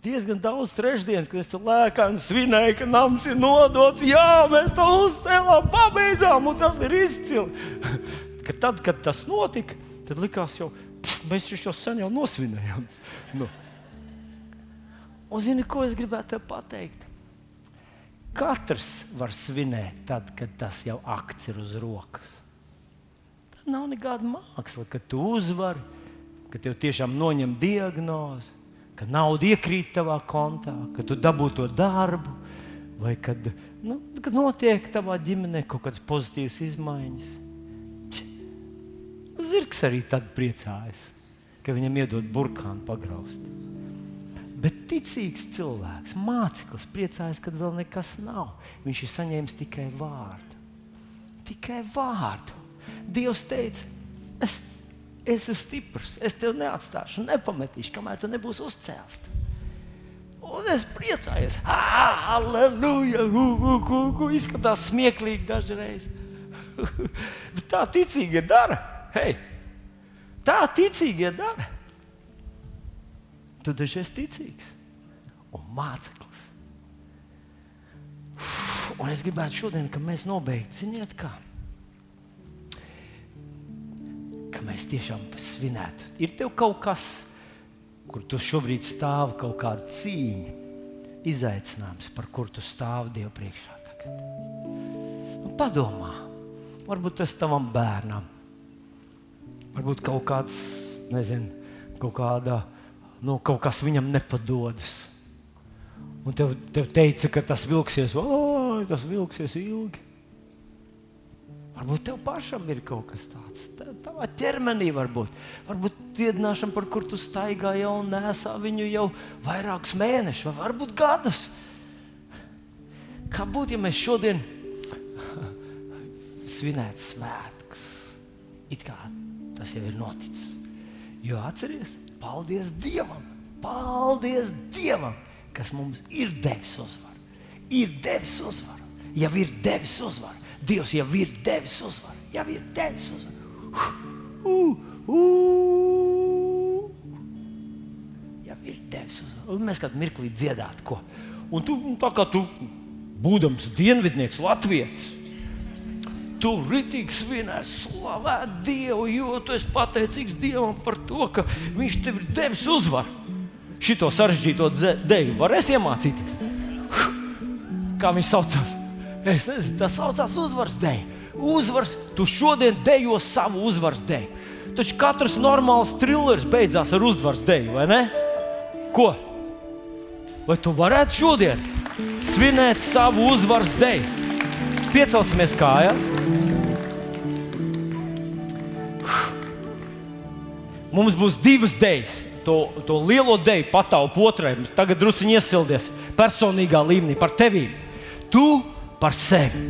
Diezgan daudz trešdienas, kad es lēkāju svinēju, ka nams ir nodots. Jā, mēs to uzcēlām, pabeidzām, un tas ir izcili. ka tad, kad tas notika, tad likās, jau mēs jau sen jau nosvinējām. Nu. Un zini, ko es gribētu te pateikt? Katrs var svinēt tad, kad tas jau akts ir uz rokas nav nekāda māksla, ka tu uzvari, ka tev tiešām noņem diagnozi, ka nauda iekrīt tavā kontā, ka tu dabū to darbu, vai kad, nu, kad notiek tavā ģimenē kaut kādas pozitīvas izmaiņas. Zirgs arī tad priecājas, ka viņam iedod burkānu pagraust. Bet ticīgs cilvēks, māceklis, priecājas, kad vēl nekas nav. Viņš ir saņēmis tikai vārdu. Tikai vārdu. Dievs teica, es, es esmu stiprs, es tevi neatstāšu, nepametīšu, kamēr tu nebūsi uzcēlts. Un es priecājos, aleluja, izskatās smieklīgi dažreiz. Bet tā ticīgie dara. Hei, tā ticīgie dara. Tu taču esi ticīgs un māceklis. Un es gribētu šodien, kad mēs nobeigtu, ziniet, kā tiešām svinētu. Ir tev kaut kas, kur tu šobrīd stāvi, kaut kāda cīņa, izaicinājums, par kuru tu stāvi Dieva priekšā. Tagad. Nu, padomā, varbūt tas tavam bērnam, varbūt kaut kāds, nezinu, kaut kāda, nu, kaut kas viņam nepadodas. Un tev, tev teica, ka tas vilksies, oi, tas vilksies ilgi. Varbūt tev pašam ir kaut kas tāds. Tavā ķermenī varbūt. Varbūt dziedināšana, par kur tu staigā jau nesā viņu jau vairākus mēnešus, vai varbūt gadus. Kā būtu, ja mēs šodien svinētu svētkus? It kā tas jau ir noticis. Jo atcerieties, paldies Dievam! Paldies Dievam, kas mums ir devis uzvaru! Ir devis uzvaru! Jau ir devis uzvaru! Dievs jau ir devis uzvaru. Jau ir devis uzvaru. Uh, uh. Jau ir devis uzvaru. Un mēs kādā mirklī dziedātu ko. Un tu, tā kā tu, būdams dienvidnieks, Latvijas, tu ritīgi svinēsi, slavēt Dievu, jo tu esi pateicīgs Dievam par to, ka Viņš tev ir devis uzvaru. Šito sarežģīto deju varēs iemācīties. Kā viņš saucās? Es nezinu, tas saucās uzvaras dēļ. Uzvars, tu šodien dejo savu uzvaras dēļ. Taču katrs normāls trillers beidzās ar uzvaras dēļ, vai ne? Ko? Vai tu varētu šodien svinēt savu uzvaras dēļ? Piecelsimies kājās. Mums būs divas dēļas. to, to lielo deju pataupu otrai, tagad druskuļi iesildies personīgā līmenī par tevi. Tu par sevi,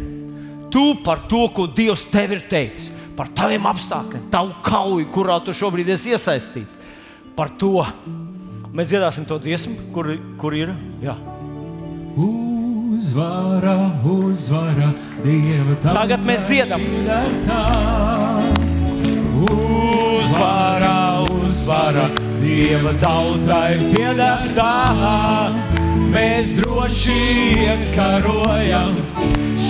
tu par to, ko Dievs tev ir teicis, par taviem apstākļiem, tavu kauju, kurā tu šobrīd esi iesaistīts. Par to mēs dziedāsim to dziesmu, kur, kur ir. Jā. Uzvara, uzvara, Dieva tā. Tagad mēs dziedam. Uzvara, uzvara, Dieva tautai piedāvā. Mēs droši iekarojam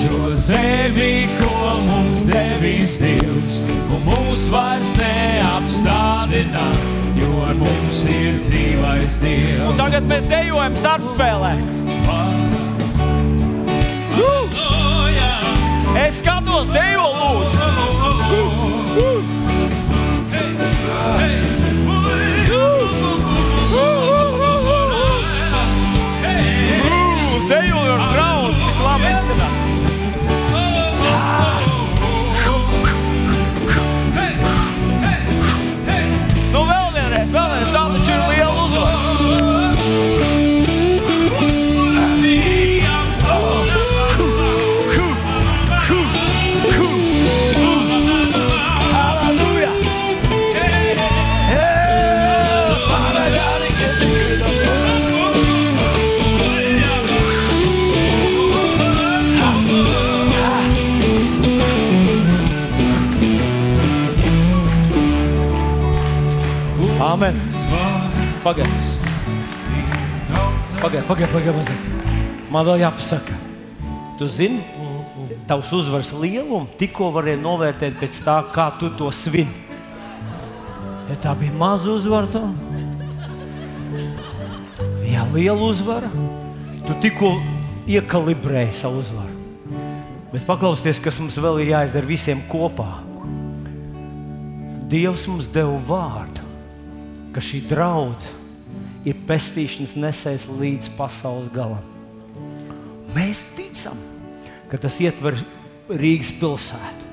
šo zemi, ko mums devis Dievs. Un mūs vairs neapstādinās, jo ar mums ir dzīvais Dievs. Un tagad mēs dejojam starpspēlē. Es skatos, dejo lūdzu. Dejo Pagaid. Pagaid, pagaid, pagaid. mazliet. Man vēl jāpasaka. Tu zini, tavs uzvaras lielumu tikko varēja novērtēt pēc tā, kā tu to svini. Ja tā bija maza uzvara, tad ja liela uzvara, tu tikko iekalibrēji savu uzvaru. Bet paklausieties, kas mums vēl ir jāizdara visiem kopā. Dievs mums deva vārdu, ka šī draudzene ir pestīšanas nesējis līdz pasaules galam. Mēs ticam, ka tas ietver Rīgas pilsētu,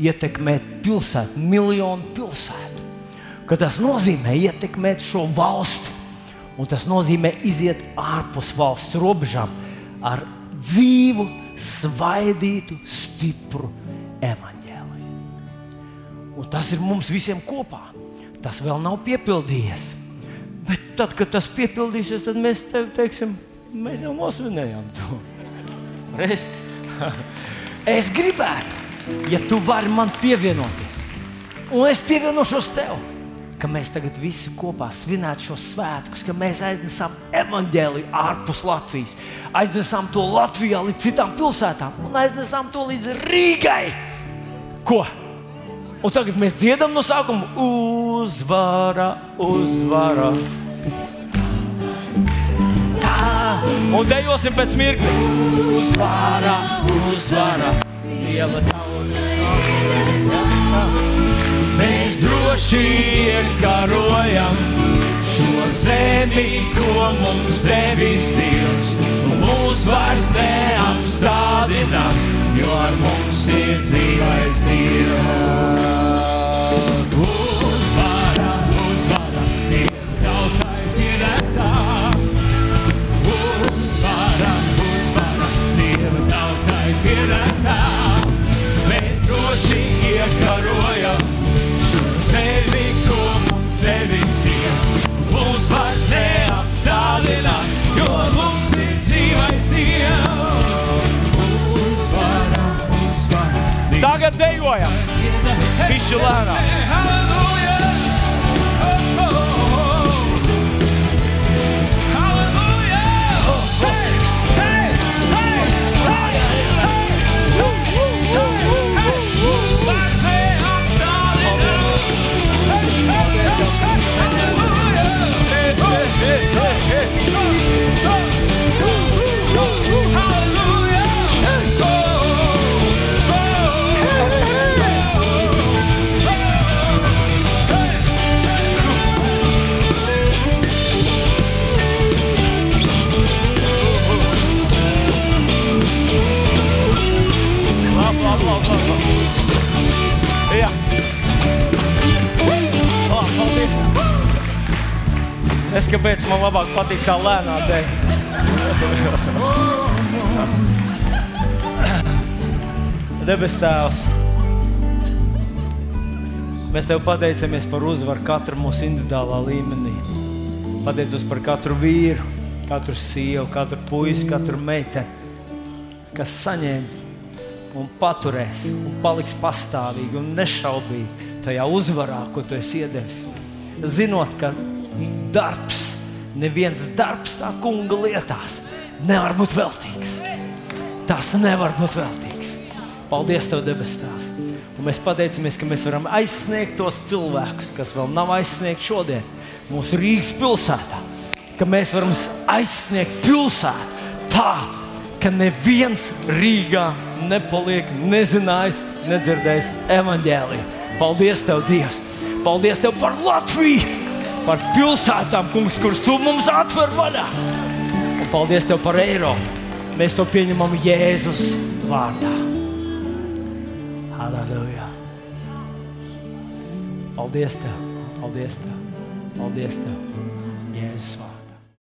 ietekmēt pilsētu, miljonu pilsētu. Ka tas nozīmē ietekmēt šo valsti, un tas nozīmē iziet ārpus valsts robežām ar dzīvu, svaidītu, stipru evaņģēliju. Un tas ir mums visiem kopā. Tas vēl nav piepildījies. Bet tad, kad tas piepildīsies, tad mēs te, teiksim, mēs jau nosvinējām to. Es, es gribētu, ja tu vari man pievienoties, un es pievienošos tev, ka mēs tagad visi kopā svinētu šos svētkus, ka mēs aiznesam evaņģēliju ārpus Latvijas, aiznesam to Latvijā līdz citām pilsētām un aiznesam to līdz Rīgai. Ko? Un tagad mēs dziedam no sākuma uzvara, uzvara. Tā, un dejosim pēc mirkļa. Uzvara, uzvara, Dieva tauta. Mēs droši iekarojam šo zemi, ko mums devis Dievs. Mūs vairs neapstādinās, jo ar mums ir dzīvais Dievs. Mums vairs neapstādinās, jo mums ir dzīvais Dievs. Tagad dejojam! Pišķi patīk tā lēnā dēļ. Debes Tēvs, mēs Tev pateicamies par uzvaru katru mūsu individuālā līmenī. Pateicos par katru vīru, katru sievu, katru puisi, katru meiteni, kas saņēma un paturēs, un paliks pastāvīgi un nešaubīgi tajā uzvarā, ko tu esi iedevis. Zinot, ka darbs, neviens darbs tā kunga lietās nevar būt veltīgs. Tas nevar būt veltīgs. Paldies, Tev, debes Tēvs! Un mēs pateicamies, ka mēs varam aizsniegt tos cilvēkus, kas vēl nav aizsniegti šodien mūsu Rīgas pilsētā. Ka mēs varam aizsniegt pilsētu tā, ka neviens Rīgā nepaliek nezinājis, nedzirdējis evaņģēliju. Paldies, Tev, Dievs! Paldies Tev par Latviju! Par pilsētām, kungs, kuras tu mums atver vaļā! Un paldies Tev par Eiropu! Mēs to pieņemam Jēzus vārdā. Halleluja! Paldies Tev! Paldies Tev! Paldies Tev! Jēzus vārdā!